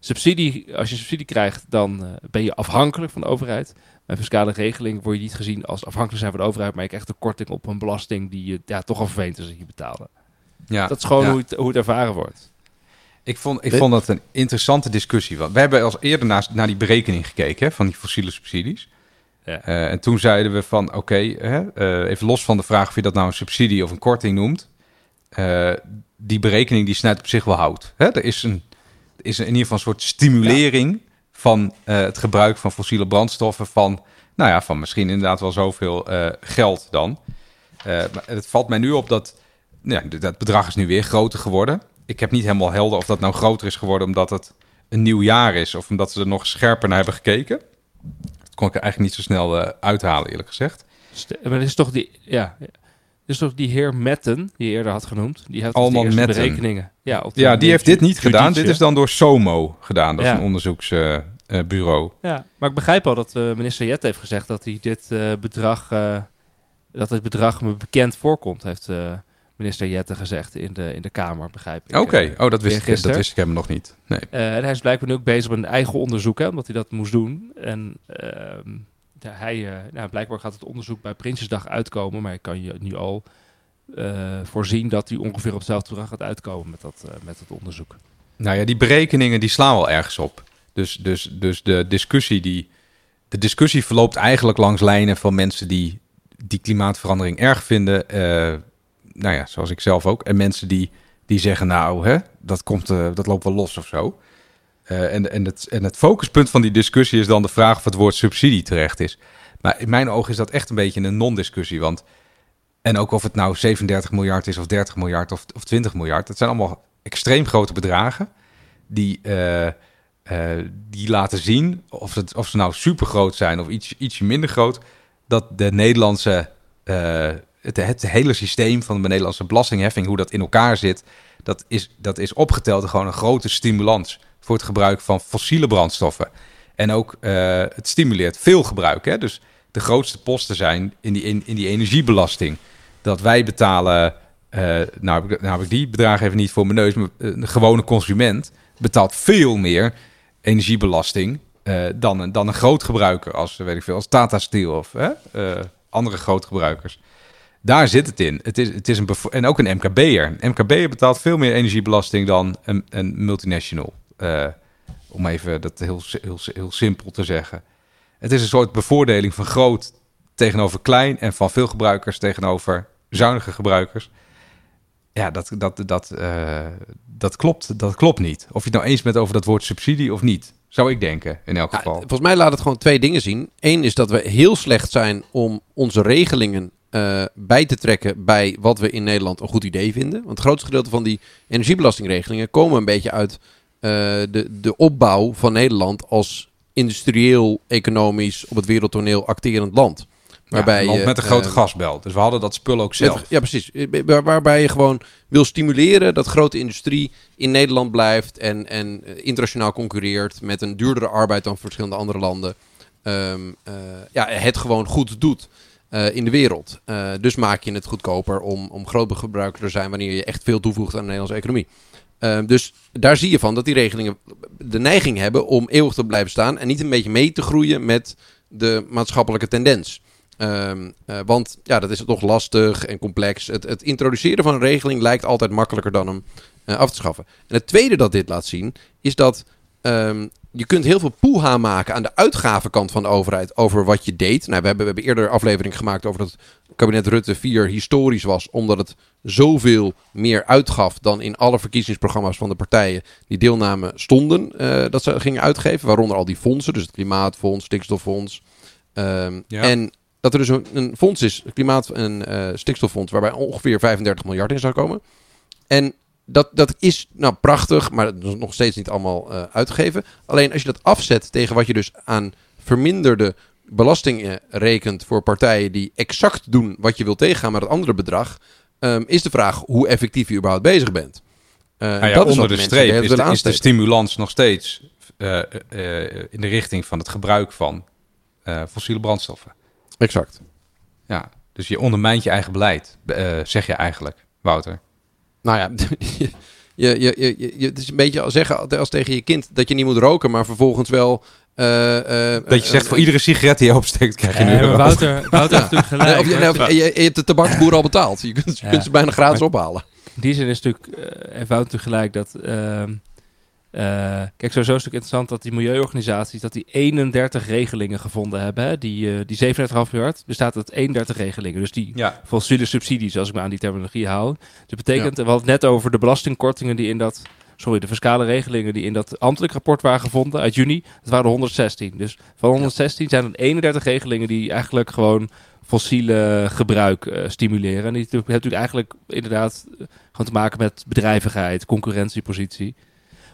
Subsidie, als je subsidie krijgt, dan eh, ben je afhankelijk van de overheid. Bij fiscale regeling word je niet gezien als afhankelijk zijn van de overheid, maar je krijgt een korting op een belasting die je ja, toch al vervelend is dat je betaalde. Ja, dat is gewoon ja. hoe, het, hoe het ervaren wordt. Ik vond, ik Dit- vond dat een interessante discussie. Want we hebben als eerder naar, naar die berekening gekeken hè, van die fossiele subsidies. Ja. Eh, en toen zeiden we van, oké, hè, eh, even los van de vraag of je dat nou een subsidie of een korting noemt. Eh, die berekening die snijdt op zich wel hout. Hè? Er is, een, er is in ieder geval een soort stimulering van eh, het gebruik van fossiele brandstoffen. Van, nou ja, van misschien inderdaad wel zoveel eh, geld dan. Maar het valt mij nu op dat ja, dat bedrag is nu weer groter geworden. Ik heb niet helemaal helder of dat nou groter is geworden omdat het een nieuw jaar is of omdat ze er nog scherper naar hebben gekeken. Dat kon ik er eigenlijk niet zo snel uithalen, eerlijk gezegd. St- Maar het is toch die, ja, is toch die heer Metten, die je eerder had genoemd, die had Allemaal Metten. berekeningen. Ja, op Ja, die heeft dit niet gedaan. Dit is dan door SOMO gedaan. Dat is een onderzoeksbureau. Ja, maar ik begrijp al dat eh, minister Jet heeft gezegd dat hij dit eh, bedrag, eh, dat het bedrag me bekend voorkomt, heeft minister Jette gezegd in de, in de Kamer, begrijp ik. Oké, oh, dat wist, ik, dat wist ik helemaal nog niet. Nee. En hij is blijkbaar nu ook bezig met een eigen onderzoek, hè, omdat hij dat moest doen. En ehm, hij, eh, nou, blijkbaar gaat het onderzoek bij Prinsjesdag uitkomen, maar ik kan je nu al eh, voorzien dat hij ongeveer op hetzelfde bedrag gaat uitkomen met dat, eh, met dat onderzoek. Nou ja, die berekeningen die slaan wel ergens op. Dus, dus, dus de, discussie die, de discussie verloopt eigenlijk langs lijnen van mensen die die klimaatverandering erg vinden. eh, nou ja, zoals ik zelf ook. En mensen die, die zeggen, nou, hè, dat, komt, eh, dat loopt wel los of zo. Eh, en, en, het, en het focuspunt van die discussie is dan de vraag of het woord subsidie terecht is. Maar in mijn ogen is dat echt een beetje een non-discussie. Want, en ook of het nou 37 miljard is of 30 miljard of, of 20 miljard. Dat zijn allemaal extreem grote bedragen. Die, eh, eh, die laten zien of, het, of ze nou super groot zijn of iets, ietsje minder groot. Dat de Nederlandse, het, het hele systeem van de Nederlandse belastingheffing, hoe dat in elkaar zit, dat is, dat is opgeteld gewoon een grote stimulans voor het gebruik van fossiele brandstoffen. En ook eh, het stimuleert veel gebruik. Hè? Dus de grootste posten zijn in die, in, die energiebelasting. Dat wij betalen, eh, nou, heb ik, nou heb ik die bedragen even niet voor mijn neus, maar eh, een gewone consument betaalt veel meer energiebelasting eh, dan, een, dan een groot gebruiker als, weet ik veel, als Tata Steel of hè, eh, andere grootgebruikers. Daar zit het in. Het is, het is een en ook een MKB'er. Een MKB'er betaalt veel meer energiebelasting dan een, een multinational. Eh, om even dat heel, heel, heel simpel te zeggen. Het is een soort bevoordeling van groot tegenover klein en van veel gebruikers tegenover zuinige gebruikers. Ja, dat, dat, dat, eh, dat, klopt, dat klopt niet. Of je het nou eens bent over dat woord subsidie of niet. Zou ik denken, in elk Ja, geval. volgens mij laat het gewoon twee dingen zien. Eén is dat we heel slecht zijn om onze regelingen eh, bij te trekken bij wat we in Nederland een goed idee vinden. Want het grootste gedeelte van die energiebelastingregelingen komen een beetje uit de, de opbouw van Nederland als industrieel, economisch, op het wereldtoneel acterend land. Waarbij ja, je, met een grote eh, gasbel. Dus we hadden dat spul ook zelf. met- ja, precies. Eh, Waar- waarbij je gewoon wil stimuleren dat grote industrie in Nederland blijft en, en eh, internationaal concurreert met een duurdere arbeid dan verschillende andere landen. Ehm, eh, ja, het gewoon goed doet eh, in de wereld. Eh, dus maak je het goedkoper om, om groot gebruiker te zijn wanneer je echt veel toevoegt aan de Nederlandse economie. Ehm, dus daar zie je van dat die regelingen de neiging hebben om eeuwig te blijven staan en niet een beetje mee te groeien met de maatschappelijke tendens. Ehm, eh, want ja, dat is toch lastig en complex. Het, het introduceren van een regeling lijkt altijd makkelijker dan hem eh, af te schaffen. En het tweede dat dit laat zien, is dat ehm, je kunt heel veel poeha maken aan de uitgavenkant van de overheid over wat je deed. Nou, we hebben, we hebben eerder aflevering gemaakt over dat kabinet Rutte 4 historisch was, omdat het zoveel meer uitgaf dan in alle verkiezingsprogramma's van de partijen die deelnamen stonden, eh, dat ze gingen uitgeven. Waaronder al die fondsen, dus het Klimaatfonds, Stikstoffonds. Ehm, Ja. En dat er dus een, een fonds is, het Klimaat- en eh, Stikstoffonds, waarbij ongeveer 35 miljard in zou komen. En dat, dat is nou prachtig, maar dat is nog steeds niet allemaal eh, uitgegeven. Alleen als je dat afzet tegen wat je dus aan verminderde belastingen rekent voor partijen die exact doen wat je wil tegengaan met het andere bedrag, ehm, is de vraag hoe effectief je überhaupt bezig bent. Eh, Nou ja, dat onder de streep is de, is de aansteken. stimulans nog steeds eh, eh, in de richting van het gebruik van fossiele brandstoffen. Exact. Ja, dus je ondermijnt je eigen beleid, zeg je eigenlijk, Wouter. Nou ja, je, je, je, je, je- het is een beetje als zeggen als tegen je kind dat je niet moet roken, maar vervolgens wel. Eh, eh, Dat je zegt, voor iedere sigaret die je opsteekt, krijg je euro. Wouter, Wouter heeft natuurlijk Nee, gelijk. of je, nee, of je, je hebt de tabaksboer al betaald. Je kunt, je Ja. kunt ze bijna gratis ophalen. In die zin is natuurlijk, eh heeft Wouter natuurlijk gelijk dat... ehm, eh, kijk, sowieso is het natuurlijk interessant dat die milieuorganisaties... dat die 31 regelingen gevonden hebben. Hè? Die, die 37,5 miljard bestaat uit 31 regelingen. Dus die Ja, fossiele subsidies, als ik me aan die terminologie hou. Dus dat betekent, we hadden het net over de belastingkortingen die in dat... Sorry, de fiscale regelingen die in dat ambtelijk rapport waren gevonden uit juni. Dat waren er 116. Dus van 116 zijn er 31 regelingen die eigenlijk gewoon fossiele gebruik eh, stimuleren. En die heeft natuurlijk eigenlijk inderdaad eh, gewoon te maken met bedrijvigheid, concurrentiepositie.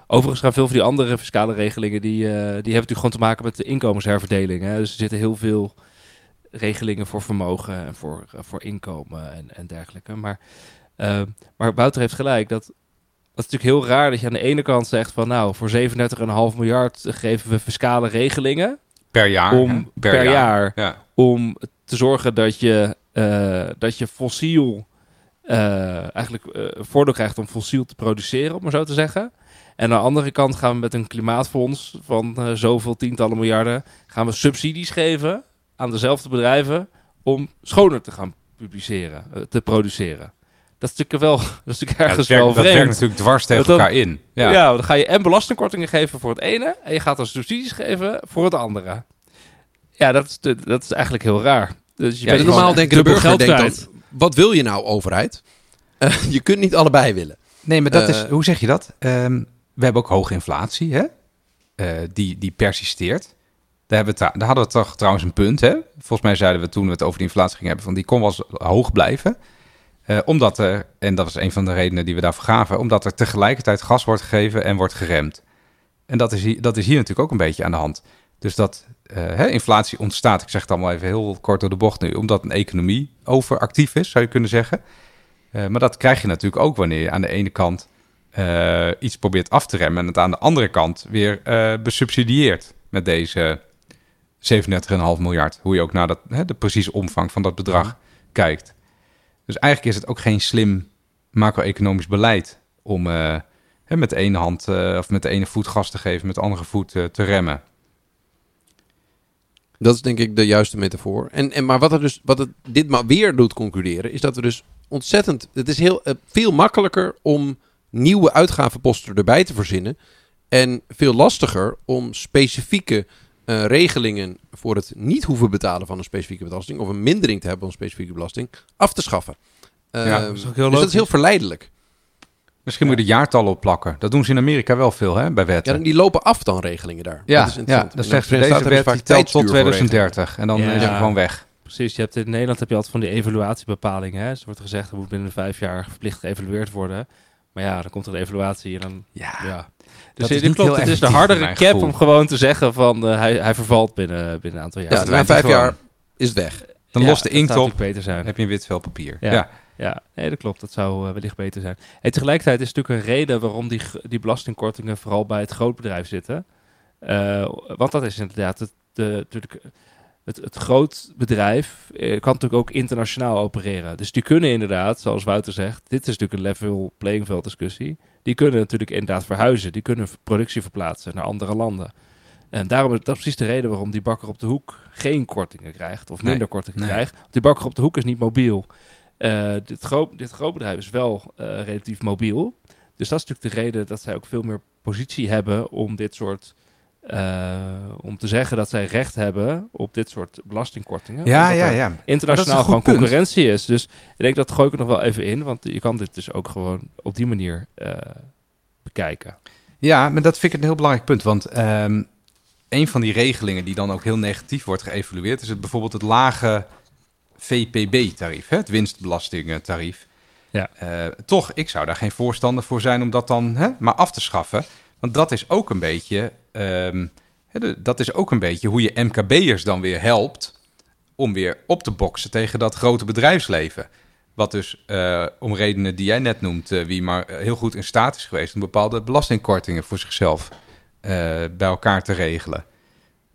Overigens gaan veel van die andere fiscale regelingen, die, eh, die hebben natuurlijk gewoon te maken met de inkomensherverdeling. Hè? Dus er zitten heel veel regelingen voor vermogen en voor, voor inkomen en, en dergelijke. Maar, maar Wouter heeft gelijk, dat, dat is natuurlijk heel raar dat je aan de ene kant zegt van nou, voor 37,5 miljard geven we fiscale regelingen per jaar. om per, jaar Ja. om te zorgen dat je, eh, dat je fossiel eh, eigenlijk eh, voordeel krijgt om fossiel te produceren, om maar zo te zeggen. En aan de andere kant gaan we met een klimaatfonds van zoveel tientallen miljarden, gaan we subsidies geven aan dezelfde bedrijven om schoner te gaan publiceren, te produceren. Dat is natuurlijk wel, dat is natuurlijk Ja, ergens dat, werkt, wel dat vreemd. werkt natuurlijk dwars tegen Dat dan- elkaar in. Ja. Ja. dan ga je en belastingkortingen geven voor het ene en je gaat dan subsidies geven voor het andere. Ja, dat is, de- dat is eigenlijk heel raar. Dus je Ja, bent gewoon normaal denkt de burger geld denkt wat wil je nou overheid? Eh, je kunt niet allebei willen. Nee, maar dat Eh, is, hoe zeg je dat? Ehm, we hebben ook hoge inflatie, hè? Eh, die, die persisteert. Daar, hebben we tra- daar hadden we toch trouwens een punt, hè? Volgens mij zeiden we toen we het over de inflatie gingen hebben, van die kon wel eens hoog blijven. Eh, omdat er, en dat was een van de redenen die we daarvoor gaven, omdat er tegelijkertijd gas wordt gegeven en wordt geremd. En dat is hier, dat is hier natuurlijk ook een beetje aan de hand. Dus dat eh, hè, inflatie ontstaat, ik zeg het allemaal even heel kort door de bocht nu, omdat een economie overactief is, zou je kunnen zeggen. Eh, maar dat krijg je natuurlijk ook wanneer je aan de ene kant iets probeert af te remmen en het aan de andere kant weer besubsidieert met deze 37,5 miljard. Hoe je ook naar dat, hè, de precieze omvang van dat bedrag kijkt. Dus eigenlijk is het ook geen slim macro-economisch beleid om eh, met de ene hand eh, of met de ene voet gas te geven, met de andere voet eh, te remmen. Dat is denk ik de juiste metafoor. En, en, maar wat, er dus, wat het dit maar weer doet concluderen, is dat we dus ontzettend. Het is heel, veel makkelijker om nieuwe uitgavenposten erbij te verzinnen. En veel lastiger om specifieke eh, regelingen voor het niet hoeven betalen van een specifieke belasting. of een mindering te hebben van een specifieke belasting. af te schaffen. Ja, Ehm, dat is ook heel dus dat is heel verleidelijk. Misschien moet je de jaartallen opplakken. Dat doen ze in Amerika wel veel, hè, bij Ja, wetten. en die lopen af dan regelingen daar. Ja, dat is ja, dat zegt dan deze wet, vaak die telt tot voor regelingen. 2030. En dan Ja. is het gewoon weg. Precies, je hebt in Nederland heb je altijd van die evaluatiebepalingen. Hè? Dus er wordt gezegd, er moet binnen vijf jaar verplicht geëvalueerd worden. Maar ja, dan komt er een evaluatie en dan... Ja, Ja. Dat Dus is dit niet klopt, heel het is de hardere cap om gewoon te zeggen van eh, hij, hij vervalt binnen, binnen een aantal jaar. Ja, na vijf gewoon. jaar is het weg. Dan ja, lost de inkt op, beter zijn. heb je een wit vel papier. Ja. Ja. Ja, nee, dat klopt. Dat zou eh, wellicht beter zijn. Hey, tegelijkertijd is het natuurlijk een reden waarom die, die belastingkortingen vooral bij het grootbedrijf zitten. Eh, want dat is inderdaad het, de, natuurlijk, het, het grootbedrijf eh, kan natuurlijk ook internationaal opereren. Dus die kunnen inderdaad, zoals Wouter zegt, dit is natuurlijk een level playing field discussie. Die kunnen natuurlijk inderdaad verhuizen. Die kunnen productie verplaatsen naar andere landen. En daarom is dat precies de reden waarom die bakker op de hoek geen kortingen krijgt. Of Nee, minder kortingen nee. krijgt. Want Die bakker op de hoek is niet mobiel. Eh, dit, groot, dit grootbedrijf is wel eh, relatief mobiel. Dus dat is natuurlijk de reden dat zij ook veel meer positie hebben om dit soort. Eh, om te zeggen dat zij recht hebben op dit soort belastingkortingen. Ja, ja, ja. Internationaal gewoon punt. concurrentie is. Dus ik denk dat gooi ik er nog wel even in, want je kan dit dus ook gewoon op die manier eh, bekijken. Ja, maar dat vind ik een heel belangrijk punt. Want ehm, een van die regelingen die dan ook heel negatief wordt geëvalueerd, is het bijvoorbeeld het lage VPB-tarief, het winstbelastingtarief. Ja. Eh, toch, ik zou daar geen voorstander voor zijn om dat dan hè, maar af te schaffen. Want dat is ook een beetje, ehm, dat is ook een beetje hoe je MKB'ers dan weer helpt om weer op te boksen tegen dat grote bedrijfsleven. Wat dus eh, om redenen die jij net noemt, eh, wie maar eh, heel goed in staat is geweest om bepaalde belastingkortingen voor zichzelf bij elkaar te regelen.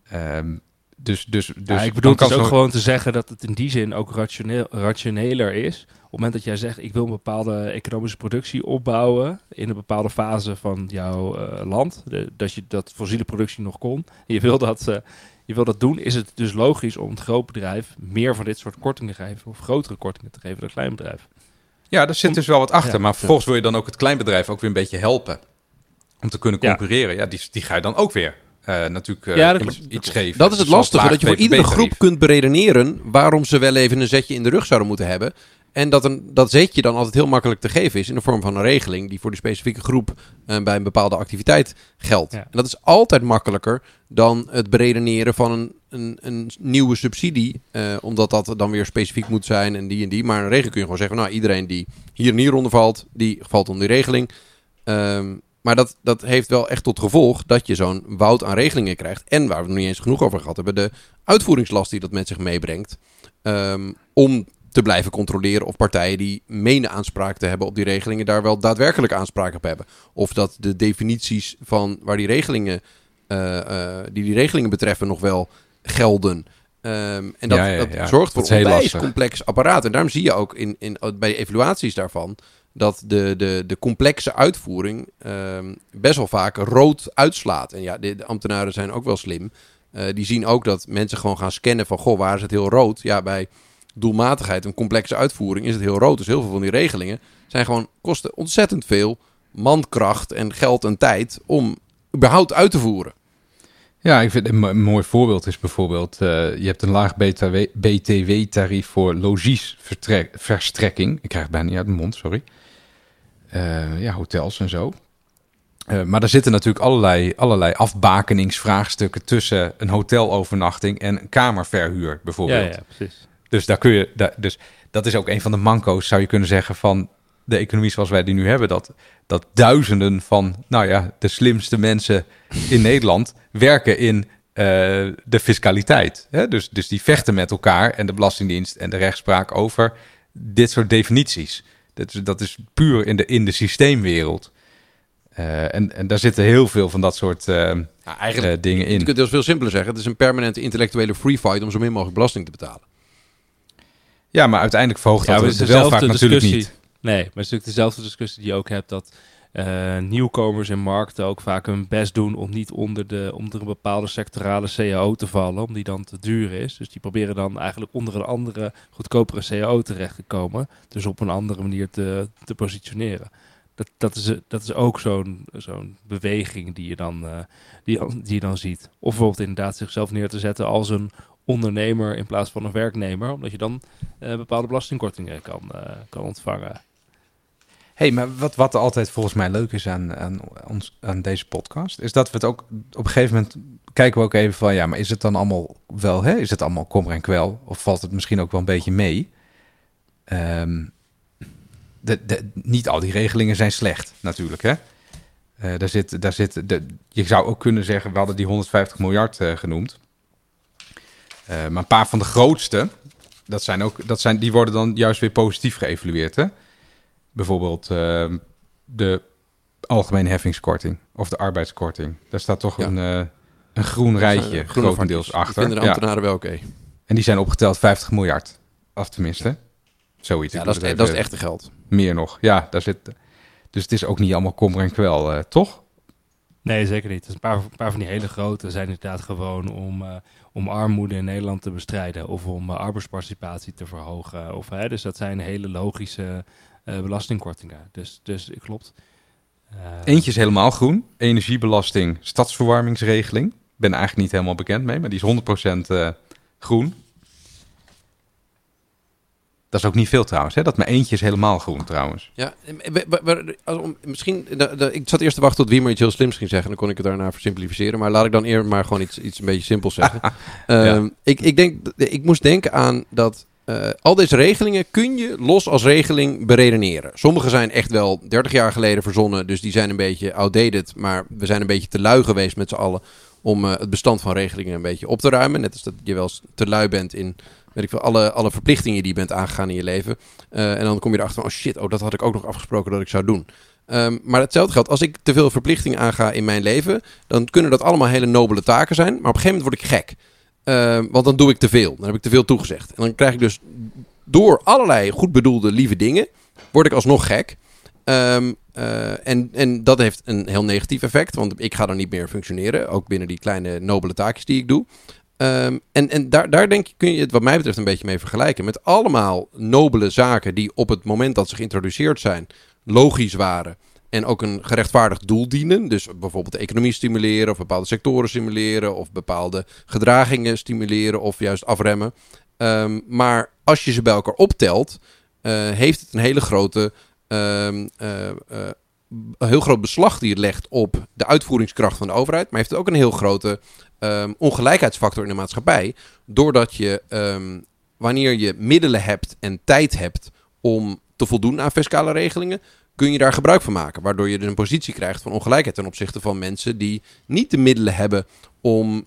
Ehm, dus, dus, dus ja, ik bedoel het ook gewoon te zeggen dat het in die zin ook rationeel, rationeler is. Op het moment dat jij zegt, ik wil een bepaalde economische productie opbouwen in een bepaalde fase van jouw eh, land, de- dat je dat fossiele productie nog kon, en je wil dat, eh, je wil dat doen, is het dus logisch om het grootbedrijf meer van dit soort kortingen te geven, of grotere kortingen te geven dan het kleinbedrijf. Ja, daar zit dus wel wat achter. Ja, maar ja. vervolgens wil je dan ook het kleinbedrijf ook weer een beetje helpen. Om te kunnen concurreren. Ja, die, die ga je dan ook weer eh, natuurlijk Ja, dat iets, iets geven. Dat is het Zoals lastige, dat je voor iedere groep kunt beredeneren waarom ze wel even een zetje in de rug zouden moeten hebben. En dat een, dat zetje dan altijd heel makkelijk te geven is in de vorm van een regeling die voor die specifieke groep eh, bij een bepaalde activiteit geldt. Ja. En dat is altijd makkelijker dan het beredeneren van een, een, een nieuwe subsidie, eh, omdat dat dan weer specifiek moet zijn en die en die. Maar een regeling kun je gewoon zeggen, nou iedereen die hier en hier onder valt, die valt onder die regeling. Ehm, maar dat, dat heeft wel echt tot gevolg dat je zo'n woud aan regelingen krijgt. En waar we nog niet eens genoeg over gehad hebben, de uitvoeringslast die dat met zich meebrengt. Ehm, om te blijven controleren of partijen die menen aanspraak te hebben op die regelingen daar wel daadwerkelijk aanspraak op hebben. Of dat de definities van waar die regelingen, eh, eh, die die regelingen betreffen nog wel gelden. Ehm, en dat, Ja, ja, dat zorgt voor een onwijs complex apparaat. En daarom zie je ook in, in, bij evaluaties daarvan dat de, de, de complexe uitvoering ehm, best wel vaak rood uitslaat. En ja, de, de ambtenaren zijn ook wel slim. Eh, die zien ook dat mensen gewoon gaan scannen van, goh, waar is het heel rood? Ja, bij doelmatigheid en complexe uitvoering is het heel rood. Dus heel veel van die regelingen zijn gewoon, kosten ontzettend veel mankracht en geld en tijd om überhaupt uit te voeren. Ja, ik vind een mo- een mooi voorbeeld is bijvoorbeeld... eh, je hebt een laag BTW-tarief voor logiesverstrekking. Ik krijg het bijna niet uit mijn mond, sorry. Eh, ja, hotels en zo. Eh, maar er zitten natuurlijk allerlei, allerlei afbakeningsvraagstukken... tussen een hotelovernachting en een kamerverhuur Ja, bijvoorbeeld. ja, precies. Dus, daar kun je, daar, dus dat is ook een van de manco's, zou je kunnen zeggen, van de economie zoals wij die nu hebben. Dat, dat duizenden van, nou ja, de slimste mensen in Nederland werken in eh, de fiscaliteit. Hè? Dus, dus die vechten met elkaar en de Belastingdienst en de rechtspraak over dit soort definities. Dat is, dat is puur in de, in de systeemwereld. Eh, en, en daar zitten heel veel van dat soort eh, dingen je in. kunt het dus veel simpeler zeggen. Het is een permanente intellectuele free fight om zo min mogelijk belasting te betalen. Ja, maar uiteindelijk verhoogt dat de het dezelfde welvaart natuurlijk niet. Nee, maar het is natuurlijk dezelfde discussie die je ook hebt dat eh, nieuwkomers in markten ook vaak hun best doen om niet onder, de, onder een bepaalde sectorale CAO te vallen, om die dan te duur is. Dus die proberen dan eigenlijk onder een andere, goedkopere CAO terecht te komen. Dus op een andere manier te, te positioneren. Dat, dat, is, dat is ook zo'n zo'n beweging die je, dan, eh, die, die je dan ziet. Of bijvoorbeeld inderdaad zichzelf neer te zetten als een ondernemer in plaats van een werknemer. Omdat je dan eh, bepaalde belastingkortingen kan, eh, kan ontvangen. hey, maar wat, wat altijd volgens mij leuk is aan, aan, ons, aan deze podcast, is dat we het ook op een gegeven moment kijken we ook even van, ja, maar is het dan allemaal wel, hè? Is het allemaal kommer en kwel? Of valt het misschien ook wel een beetje mee? Ehm, niet al die regelingen zijn slecht, natuurlijk, hè? Eh, daar zit, daar zit je zou ook kunnen zeggen, we hadden die 150 miljard genoemd. Eh, maar een paar van de grootste, dat zijn ook, dat zijn, die worden dan juist weer positief geëvalueerd. Hè? Bijvoorbeeld ehm, de algemene heffingskorting of de arbeidskorting. Daar staat toch Ja. een, eh, een groen rijtje grotendeels achter. Vinden de Ja. ambtenaren wel oké. En die zijn opgeteld 50 miljard. Of tenminste, zoiets. Ja, dat is, het dat is even- echte geld. Meer nog, ja. Daar zit, dus het is ook niet allemaal kommer en kwel, eh, toch? Nee, zeker niet. Een, paar, paar van die hele grote zijn inderdaad gewoon om, eh, om armoede in Nederland te bestrijden. Of om eh, arbeidsparticipatie te verhogen. Of, dus dat zijn hele logische eh, belastingkortingen. Dus, dus klopt. Eentje is helemaal groen. Energiebelasting, stadsverwarmingsregeling. Ben eigenlijk niet helemaal bekend mee, maar die is 100% eh, groen. Dat is ook niet veel trouwens, hè? Dat maar eentje is helemaal groen trouwens. Ja, misschien, ik zat eerst te wachten tot Wiemer iets heel slims ging zeggen. Dan kon ik het daarna versimplificeren. Maar laat ik dan eerder maar gewoon iets, iets een beetje simpels zeggen. Ehm, ik, ik, denk, ik moest denken aan dat eh, al deze regelingen kun je los als regeling beredeneren. Sommige zijn echt wel 30 jaar geleden verzonnen. Dus die zijn een beetje outdated. Maar we zijn een beetje te lui geweest met z'n allen om eh, het bestand van regelingen een beetje op te ruimen. Net als dat je wel eens te lui bent in weet ik veel, alle, alle verplichtingen die je bent aangegaan in je leven. Eh, en dan kom je erachter van, oh shit, oh, dat had ik ook nog afgesproken dat ik zou doen. Ehm, maar hetzelfde geldt, als ik te veel verplichtingen aanga in mijn leven, dan kunnen dat allemaal hele nobele taken zijn. Maar op een gegeven moment word ik gek. Ehm, want dan doe ik te veel. Dan heb ik te veel toegezegd. En dan krijg ik dus door allerlei goed bedoelde lieve dingen, word ik alsnog gek. Ehm, eh, en, en dat heeft een heel negatief effect, want ik ga dan niet meer functioneren. Ook binnen die kleine nobele taakjes die ik doe. Ehm, en en daar, daar denk je, kun je het wat mij betreft een beetje mee vergelijken. Met allemaal nobele zaken die op het moment dat ze geïntroduceerd zijn logisch waren. En ook een gerechtvaardigd doel dienen. Dus bijvoorbeeld de economie stimuleren of bepaalde sectoren stimuleren. Of bepaalde gedragingen stimuleren of juist afremmen. Ehm, maar als je ze bij elkaar optelt, eh, heeft het een hele grote, ehm, eh, eh, een heel groot beslag die het legt op de uitvoeringskracht van de overheid. Maar heeft het ook een heel grote ehm, ongelijkheidsfactor in de maatschappij. Doordat je, ehm, wanneer je middelen hebt en tijd hebt om te voldoen aan fiscale regelingen, kun je daar gebruik van maken. Waardoor je dus een positie krijgt van ongelijkheid ten opzichte van mensen die niet de middelen hebben om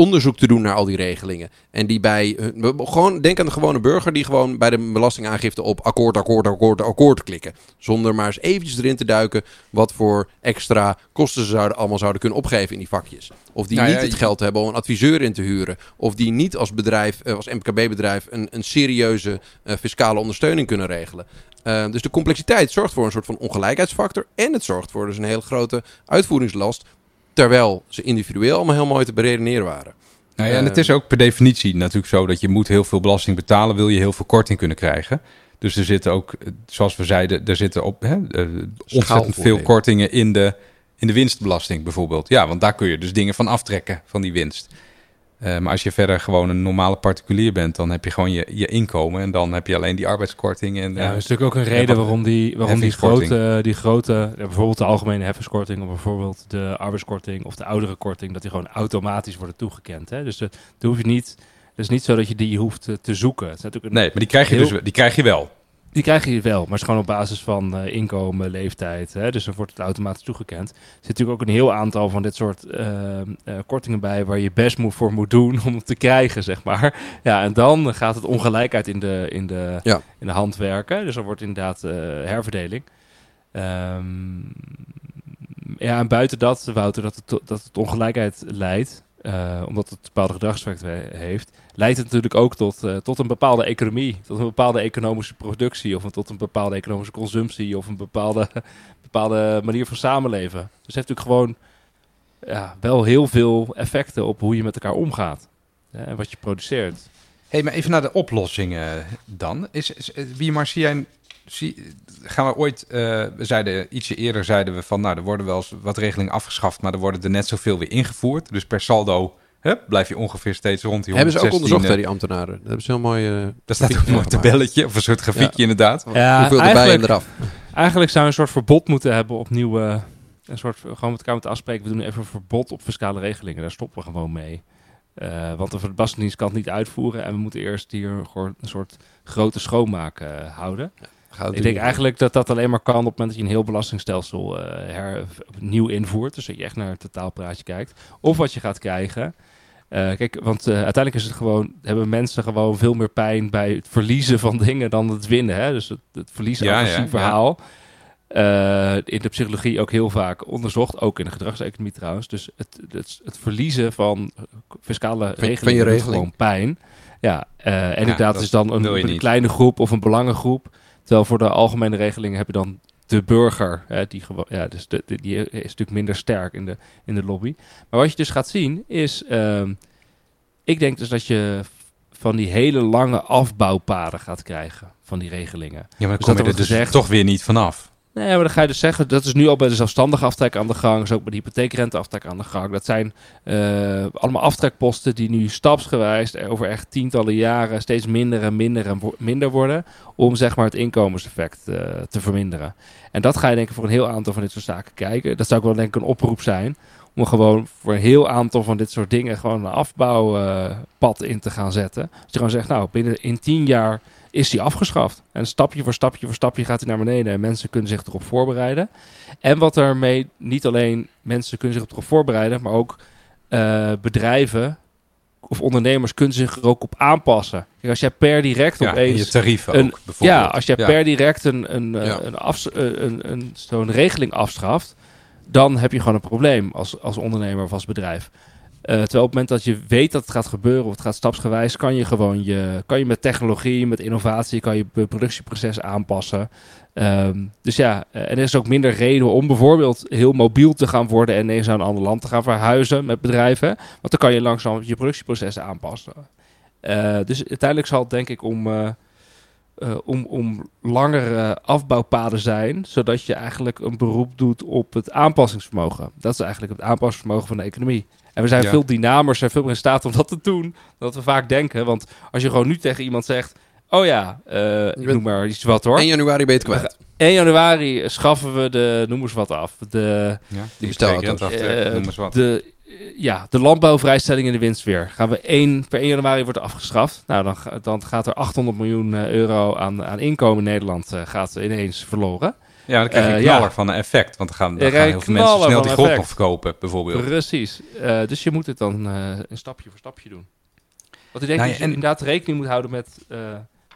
onderzoek te doen naar al die regelingen. En die bij, hun- gewoon denk aan de gewone burger die gewoon bij de belastingaangifte op akkoord, akkoord, akkoord, akkoord klikken. Zonder maar eens eventjes erin te duiken wat voor extra kosten ze zouden, allemaal zouden kunnen opgeven in die vakjes. Of die Nou niet ja, het geld hebben om een adviseur in te huren. Of die niet als bedrijf, eh, als MKB-bedrijf, een, een serieuze eh, fiscale ondersteuning kunnen regelen. Uh, dus de complexiteit zorgt voor een soort van ongelijkheidsfactor. En het zorgt voor dus een hele grote uitvoeringslast. Terwijl ze individueel allemaal heel mooi te beredeneren waren. Nou ja, en het Ehm. is ook per definitie natuurlijk zo dat je moet heel veel belasting betalen, wil je heel veel korting kunnen krijgen. Dus er zitten ook, eh, zoals we zeiden, er zitten op hè, eh, ontzettend veel kortingen in de, in de winstbelasting bijvoorbeeld. Ja, want daar kun je dus dingen van aftrekken van die winst. Eh, maar als je verder gewoon een normale particulier bent, dan heb je gewoon je, je inkomen en dan heb je alleen die arbeidskorting. En, Ja, eh, dat is natuurlijk ook een reden waarom die, waarom die grote, die grote bijvoorbeeld de algemene heffingskorting of bijvoorbeeld de arbeidskorting of de ouderenkorting, dat die gewoon automatisch worden toegekend. Hè? Dus uh, hoef je niet, het is niet zo dat je die hoeft te zoeken. Het is natuurlijk een, nee, maar die krijg je, heel- dus, die krijg je wel. Die krijg je wel, maar het is gewoon op basis van uh, inkomen, leeftijd. Hè? Dus dan wordt het automatisch toegekend. Er zit natuurlijk ook een heel aantal van dit soort uh, uh, kortingen bij waar je best moet voor moet doen om het te krijgen, zeg maar. Ja, en dan gaat het ongelijkheid in de, in de, Ja. in de hand werken. Dus dan wordt inderdaad herverdeling. Um, ja, en buiten dat, Wouter, dat het, dat het ongelijkheid leidt, uh, omdat het bepaalde gedragseffecten heeft, leidt het natuurlijk ook tot, uh, tot een bepaalde economie, tot een bepaalde economische productie of tot een bepaalde economische consumptie of een bepaalde, bepaalde manier van samenleven. Dus het heeft natuurlijk gewoon ja, wel heel veel effecten op hoe je met elkaar omgaat en wat je produceert. hey, maar even naar de oplossingen dan. Is, is, wie maar zie gaan we ooit, uh, we zeiden ietsje eerder zeiden we van, nou, er worden wel eens wat regelingen afgeschaft, maar er worden er net zoveel weer ingevoerd. Dus per saldo hup, blijf je ongeveer steeds rond die Hebben ze ook 116, onderzocht, hè, eh, die ambtenaren? Dat hebben ze heel mooi... Uh, Daar staat ook een mooi tabelletje, of een soort grafiekje inderdaad. Ja, Hoeveel erbij en eigenlijk, eraf? Eigenlijk zou je een soort verbod moeten hebben op nieuwe... Een soort, gewoon met elkaar moeten afspreken. We doen even een verbod op fiscale regelingen. Daar stoppen we gewoon mee. Eh, want de Belastingdienst kan het niet uitvoeren. En we moeten eerst hier gewoon een soort grote schoonmaak eh, houden. Ik denk eigenlijk dat dat alleen maar kan op het moment dat je een heel belastingstelsel her, nieuw invoert. Dus dat je echt naar het totaalpraatje kijkt. Of wat je gaat krijgen. Eh, kijk, want eh, uiteindelijk is het gewoon, hebben mensen gewoon veel meer pijn bij het verliezen van dingen dan het winnen. Hè? Dus het, het verliezen Ja, ja, verhaal. In de psychologie ook heel vaak onderzocht, ook in de gedragseconomie trouwens. Dus het, het, het verliezen van fiscale Van- van je regelingen regeling. gewoon pijn. Ja, en inderdaad is dan een, een kleine groep of een belangengroep. Terwijl voor de algemene regelingen heb je dan de burger. Hè, die, ja, dus de, de- die is natuurlijk minder sterk in de, in de lobby. Maar wat je dus gaat zien is... ehm, ik denk dus dat je van die hele lange afbouwpaden gaat krijgen van die regelingen. Ja, maar dan Dus kom dat je er dus gezegd- toch weer niet vanaf. Nee, maar dan ga je dus zeggen, dat is nu al bij de zelfstandige aftrek aan de gang, is ook bij de hypotheekrenteaftrek aan de gang. Dat zijn eh, allemaal aftrekposten die nu stapsgewijs eh, over echt tientallen jaren steeds minder en minder en minder worden, om zeg maar het inkomenseffect eh, te verminderen. En dat ga je denk ik voor een heel aantal van dit soort zaken kijken. Dat zou ook wel denk ik een oproep zijn, om gewoon voor een heel aantal van dit soort dingen gewoon een afbouwpad in te gaan zetten. Dat je gewoon zegt, nou, binnen in tien jaar is die afgeschaft. En stapje voor stapje voor stapje gaat hij naar beneden. En mensen kunnen zich erop voorbereiden. En wat ermee, niet alleen mensen kunnen zich erop voorbereiden, maar ook eh, bedrijven of ondernemers kunnen zich er ook op aanpassen. Kijk, als jij per direct Ja, en opeens je tarieven een- ook, bijvoorbeeld. ja, als je Ja. per direct een, een, eh, Ja. een, afs- eh, een, een, zo'n regeling afschaft, dan heb je gewoon een probleem als, als ondernemer of als bedrijf. Eh, terwijl op het moment dat je weet dat het gaat gebeuren of het gaat stapsgewijs, kan je gewoon je, kan je met technologie, met innovatie, kan je productieproces aanpassen. Ehm, dus ja, eh, en er is ook minder reden om bijvoorbeeld heel mobiel te gaan worden en ineens naar een ander land te gaan verhuizen met bedrijven. Want dan kan je langzaam je productieprocessen aanpassen. Eh, dus uiteindelijk zal het denk ik om, eh, om, om langere afbouwpaden zijn, zodat je eigenlijk een beroep doet op het aanpassingsvermogen. Dat is eigenlijk het aanpassingsvermogen van de economie. En we zijn Ja. veel dynamer, zijn veel meer in staat om dat te doen dan dat we vaak denken. Want als je gewoon nu tegen iemand zegt, oh ja, eh, ik bent- noem maar iets wat hoor. 1 januari ben je het kwijt. 1 januari schaffen we de, noem eens wat af, de, Ja, Die bestelauto's. hypotheekrenteaftrek, Eh, noem eens wat. de, ja, de landbouwvrijstelling in de winst weer. Gaan we 1, per 1 januari wordt afgeschaft. Nou, dan, dan gaat er 800 miljoen eh, euro aan, aan inkomen in Nederland eh, gaat ineens verloren. Ja, dan krijg je Eh, een knaller ja. van een effect. Want dan gaan, dan gaan heel veel mensen snel die grond nog verkopen, bijvoorbeeld. Precies. Eh, dus je moet het dan eh, een stapje voor stapje doen. Want ik denk Nou ja, dat je en- inderdaad rekening moet houden met, eh,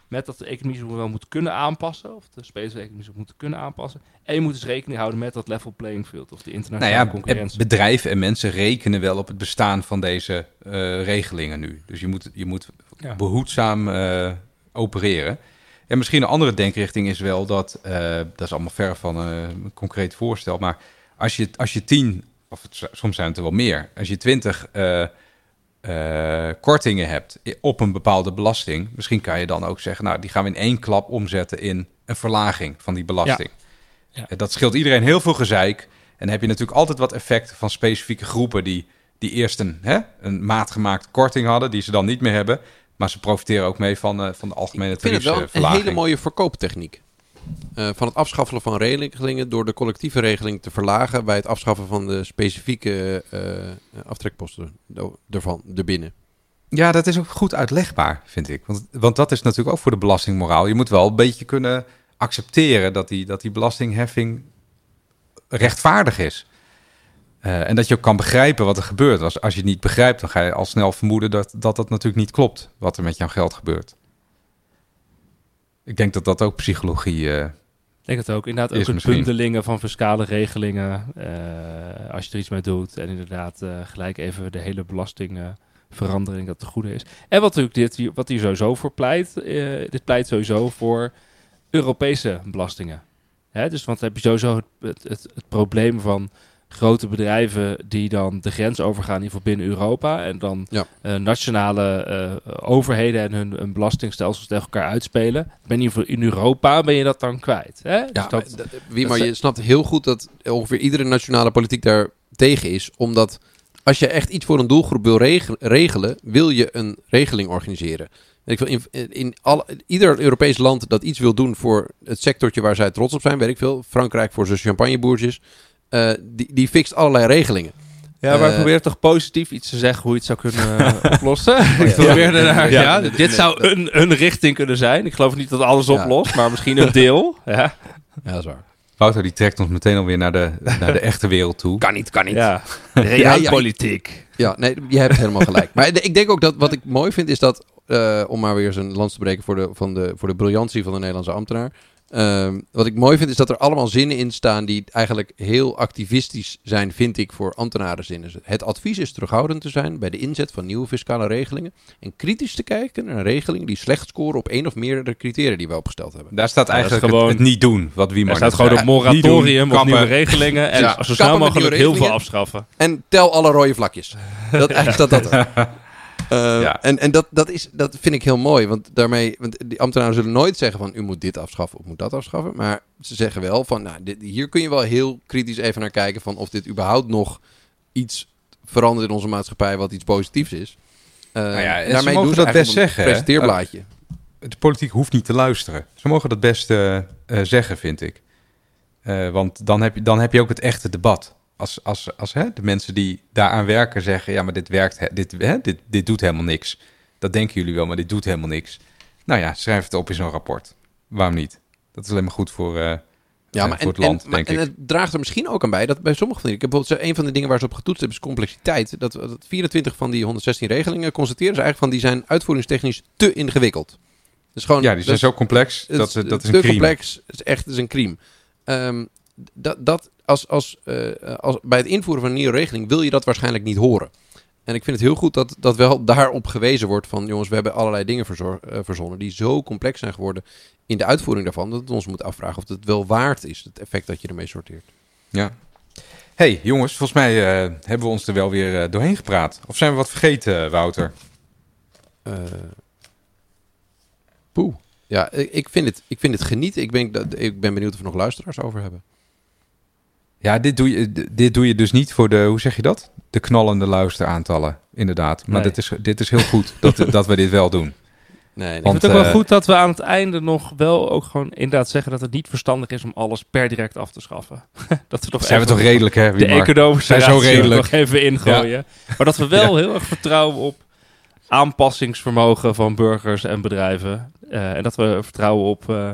met dat de economie zich wel moet kunnen aanpassen. Of de Space economie zich moet kunnen aanpassen. En je moet dus rekening houden met dat level playing field. Of de Nou internationale ja, concurrentie. bedrijven en mensen rekenen wel op het bestaan van deze eh, regelingen nu. Dus je moet, je moet Ja. behoedzaam eh, opereren. En misschien een andere denkrichting is wel dat, eh, dat is allemaal ver van een concreet voorstel, maar als je, als je tien, of het, soms zijn het er wel meer, als je twintig eh, kortingen hebt op een bepaalde belasting, misschien kan je dan ook zeggen, nou die gaan we in één klap omzetten in een verlaging van die belasting. Ja. Dat scheelt iedereen heel veel gezeik. En dan heb je natuurlijk altijd wat effecten van specifieke groepen die, die eerst een, hè, een maatgemaakte korting hadden, die ze dan niet meer hebben. Maar ze profiteren ook mee van, eh, van de algemene Ik vind het wel een hele mooie verkooptechniek. Eh, van het afschaffen van regelingen door de collectieve regeling te verlagen bij het afschaffen van de specifieke eh, aftrekposten ervan, erbinnen. Ja, dat is ook goed uitlegbaar, vind ik. Want, want dat is natuurlijk ook voor de belastingmoraal. Je moet wel een beetje kunnen accepteren dat die, dat die belastingheffing rechtvaardig is. Eh, en dat je ook kan begrijpen wat er gebeurt. Als, als je het niet begrijpt, dan ga je al snel vermoeden dat, dat dat natuurlijk niet klopt, wat er met jouw geld gebeurt. Ik denk dat dat ook psychologie. eh, Ik denk het ook. Inderdaad, ook het bundelingen van fiscale regelingen. eh, als je er iets mee doet. En inderdaad, eh, gelijk even de hele belastingverandering dat het goede is. En wat, natuurlijk dit, wat hier sowieso voor pleit. dit pleit sowieso voor Europese belastingen. Hè, dus want dan heb je sowieso het, het, het, het probleem van grote bedrijven die dan de grens overgaan, in ieder geval binnen Europa. En dan Ja. eh, nationale eh, overheden en hun, hun belastingstelsels tegen elkaar uitspelen. Ben in in Europa ben je dat dan kwijt. Hè? Dus Ja, dat, dat- wie, maar dat- je snapt heel goed dat ongeveer iedere nationale politiek daar tegen is. Omdat als je echt iets voor een doelgroep wil reg- regelen, wil je een regeling organiseren. Ik veel, in, in alle, ieder Europees land dat iets wil doen voor het sectortje waar zij trots op zijn, weet ik veel. Frankrijk voor zijn champagneboertjes. Eh, die, die fixt allerlei regelingen. Ja, maar Eh, probeer toch positief iets te zeggen hoe je het zou kunnen eh, oplossen. Ik probeerde daar, ja, Ja, dit zou een, een richting kunnen zijn. Ik geloof niet dat alles Ja. oplost, maar misschien een deel. Ja, Ja, dat is waar. Wouter die trekt ons meteen alweer naar de, naar de echte wereld toe. Kan niet, kan niet. ja. ja. Realpolitiek. Ja, nee, je hebt helemaal gelijk. Maar ik denk ook dat wat ik mooi vind is dat, eh, om maar weer eens een lans te breken voor de, van de, voor de briljantie van de Nederlandse ambtenaar. Ehm, wat ik mooi vind is dat er allemaal zinnen in staan die eigenlijk heel activistisch zijn, vind ik, voor ambtenarenzinnen. Het advies is terughoudend te zijn bij de inzet van nieuwe fiscale regelingen en kritisch te kijken naar regelingen die slecht scoren op één of meerdere criteria die we opgesteld hebben. Daar staat eigenlijk gewoon- het, het niet doen, wat wie Er maar staat gewoon een moratorium doen, op nieuwe regelingen. En Ja, zo snel mogelijk heel veel afschaffen. En tel alle rode vlakjes. Dat, eigenlijk staat dat er. Eh, Ja. En, en dat, dat, is, dat vind ik heel mooi. Want daarmee, want die ambtenaren zullen nooit zeggen van u moet dit afschaffen of moet dat afschaffen. Maar ze zeggen wel van nou, dit, hier kun je wel heel kritisch even naar kijken van of dit überhaupt nog iets verandert in onze maatschappij wat iets positiefs is. Eh, Nou ja, en ze daarmee mogen doen ze dat best zeggen, hè? Presenteerblaadje. De politiek hoeft niet te luisteren. Ze mogen dat best eh, zeggen, vind ik. Want dan heb, je, dan heb je ook het echte debat. Als, als, als hè, de mensen die daaraan werken zeggen... ja, maar dit werkt, dit, hè, dit, dit doet helemaal niks. Dat denken jullie wel, maar dit doet helemaal niks. Nou ja, schrijf het op in zo'n rapport. Waarom niet? Dat is alleen maar goed voor, eh, Ja, eh, maar voor en, het land, en, maar- denk en ik. het draagt er misschien ook aan bij dat bij sommige van die... Ik heb bijvoorbeeld een van de dingen waar ze op getoetst hebben is complexiteit. Dat, dat 24 van die 116 regelingen constateren ze eigenlijk van die zijn uitvoeringstechnisch te ingewikkeld. Dus gewoon, ja, die zijn dat- zo complex, het dat, ze, dat is te een crime. complex. Het is echt het is een crime. Ehm, dat, dat als, als, eh, als, bij het invoeren van een nieuwe regeling wil je dat waarschijnlijk niet horen. En ik vind het heel goed dat, dat wel daarop gewezen wordt van... jongens, we hebben allerlei dingen verzor- eh, verzonnen... die zo complex zijn geworden in de uitvoering daarvan... dat het ons moet afvragen of het wel waard is... het effect dat je ermee sorteert. Ja. hey, jongens, volgens mij eh, hebben we ons er wel weer doorheen gepraat. Of zijn we wat vergeten, Wouter? Eh poeh. Ja, ik ik vind, het, ik vind het genieten. Ik ben, ik ben benieuwd of we nog luisteraars over hebben. Ja, dit doe, je, dit doe je dus niet voor de, hoe zeg je dat? De knallende luisteraantallen, inderdaad. Maar Nee. dit, is, dit is heel goed dat, dat we dit wel doen. Nee, nee. Ik vind het ook wel eh, goed dat we aan het einde nog wel ook gewoon inderdaad zeggen dat het niet verstandig is om alles per direct af te schaffen. dat we toch Zijn we toch redelijk, hè? de economische Zijn zo redelijk. nog even ingooien. Maar dat we wel heel erg vertrouwen op aanpassingsvermogen van burgers en bedrijven. Eh, en dat we vertrouwen op eh,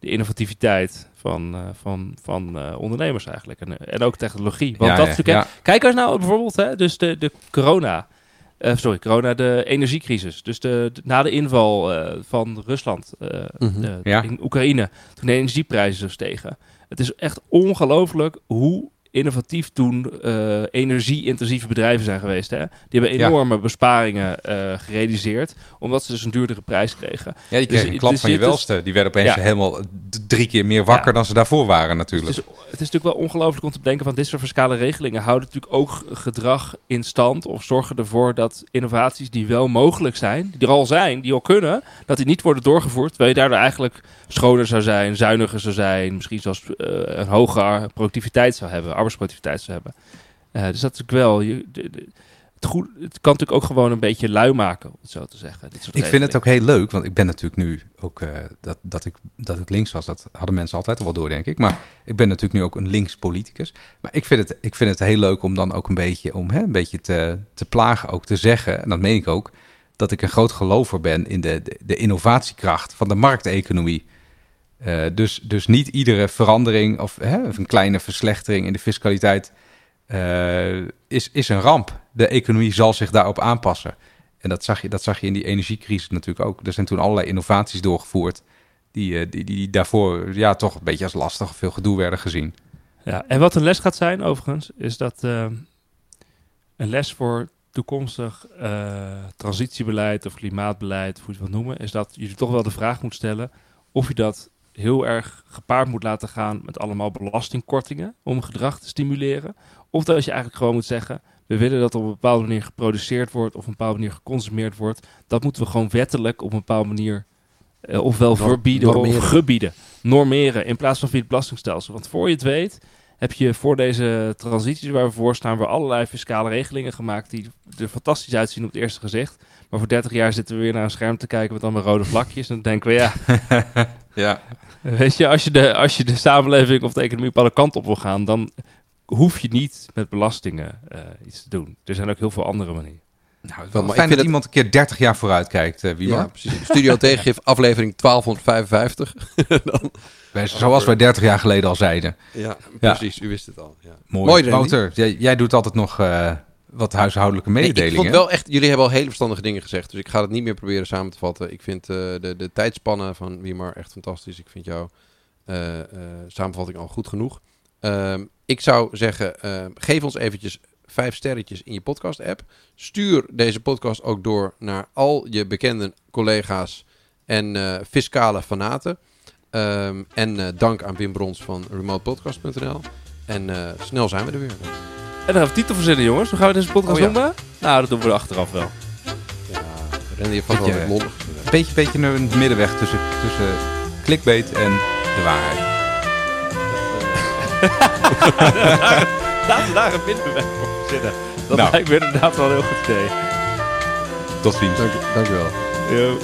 de innovativiteit van, eh, van, van eh, ondernemers eigenlijk. En, en ook technologie. Want Ja, dat ja, is natuurlijk... ja. Kijk eens nou bijvoorbeeld, hè, dus de, de corona... eh, sorry, corona, de energiecrisis. Dus de, de- na de inval eh, van Rusland eh, Mhm. de- Ja. in Oekraïne, toen de energieprijzen zo stegen. Het is echt ongelooflijk hoe innovatief toen eh, energie-intensieve bedrijven zijn geweest. Hè? Die hebben Ja. enorme besparingen eh, gerealiseerd, omdat ze dus een duurdere prijs kregen. Ja, die Dus kregen een klap dus van je is- welste. Die werden opeens Ja. helemaal drie keer meer wakker Ja. dan ze daarvoor waren natuurlijk. Dus het is natuurlijk wel ongelooflijk om te bedenken van dit soort fiscale regelingen houden natuurlijk ook gedrag in stand of zorgen ervoor dat innovaties die wel mogelijk zijn, die er al zijn, die al kunnen, dat die niet worden doorgevoerd, terwijl je daardoor eigenlijk schoner zou zijn, zuiniger zou zijn, misschien zelfs eh, een hogere productiviteit zou hebben, arbeidsproductiviteit zou hebben. Eh, dus dat is wel, je, de- de- het, goed, het kan natuurlijk ook gewoon een beetje lui maken, om het zo te zeggen. Dit soort Ik vind het ook heel leuk, want ik ben natuurlijk nu ook eh, dat, dat, ik, dat ik links was. Dat hadden mensen altijd al wel door, denk ik. Maar ik ben natuurlijk nu ook een links politicus. Maar ik vind het, ik vind het heel leuk om dan ook een beetje, om, hè, een beetje te, te plagen, ook te zeggen, en dat meen ik ook, dat ik een groot gelover ben in de, de, de innovatiekracht van de markteconomie. Eh, dus, dus niet iedere verandering of, hè, een kleine verslechtering in de fiscaliteit eh, is, is een ramp. De economie zal zich daarop aanpassen. En dat zag, je, dat zag je in die energiecrisis natuurlijk ook. Er zijn toen allerlei innovaties doorgevoerd die, eh, die, die daarvoor ja, toch een beetje als lastig of veel gedoe werden gezien. Ja, en wat een les gaat zijn, overigens, is dat een les voor toekomstig transitiebeleid of klimaatbeleid, hoe je het wil noemen, is dat je toch wel de vraag moet stellen of je dat heel erg gepaard moet laten gaan met allemaal belastingkortingen om gedrag te stimuleren. Of dat je eigenlijk gewoon moet zeggen, we willen dat op een bepaalde manier geproduceerd wordt of op een bepaalde manier geconsumeerd wordt. Dat moeten we gewoon wettelijk op een bepaalde manier eh, ofwel Norm- verbieden normeren. of gebieden. Normeren in plaats van via het belastingstelsel. Want voor je het weet heb je voor deze transities waar we voor staan... weer allerlei fiscale regelingen gemaakt... die er fantastisch uitzien op het eerste gezicht. Maar voor 30 jaar zitten we weer naar een scherm te kijken... met allemaal rode vlakjes. En dan denken we, ja... Ja. Weet je, als je, de, als je de samenleving of de economie op alle kanten op wil gaan... dan hoef je niet met belastingen eh, iets te doen. Er zijn ook heel veel andere manieren. Nou, het is Wel, wel maar ik fijn vind dat iemand een keer 30 jaar vooruit kijkt, wie Ja, precies. Studio Tegengif, aflevering 1255. Dan, Wij- Zoals wij 30 jaar geleden al zeiden. ja, Ja. precies. U wist het al. Ja. Mooi. Mooi, Randy. Wouter, jij, jij doet altijd nog eh, wat huishoudelijke Nee, ik mededelingen. vond wel echt, jullie hebben al hele verstandige dingen gezegd. Dus ik ga het niet meer proberen samen te vatten. Ik vind eh, de, de tijdspannen van Wiemar echt fantastisch. Ik vind jouw eh, eh, samenvatting al goed genoeg. Ehm, ik zou zeggen, eh, geef ons eventjes vijf sterretjes in je podcast-app. Stuur deze podcast ook door naar al je bekende collega's en fiscale fanaten. Ehm, en dank aan Wim Brons van remotepodcast.nl. En snel zijn we er weer. En dan gaan we titel verzinnen, jongens. Hoe gaan we deze podcast Oh, ja. Nou, dat doen we achteraf wel. Ja, Randy heeft vast wel lollig. Een beetje, beetje een middenweg tussen, tussen clickbait en de waarheid. Laten we daar een middenweg voor verzinnen. Dat Nou. lijkt me inderdaad wel een heel goed idee. Tot ziens. Dank, dank u wel. Yo.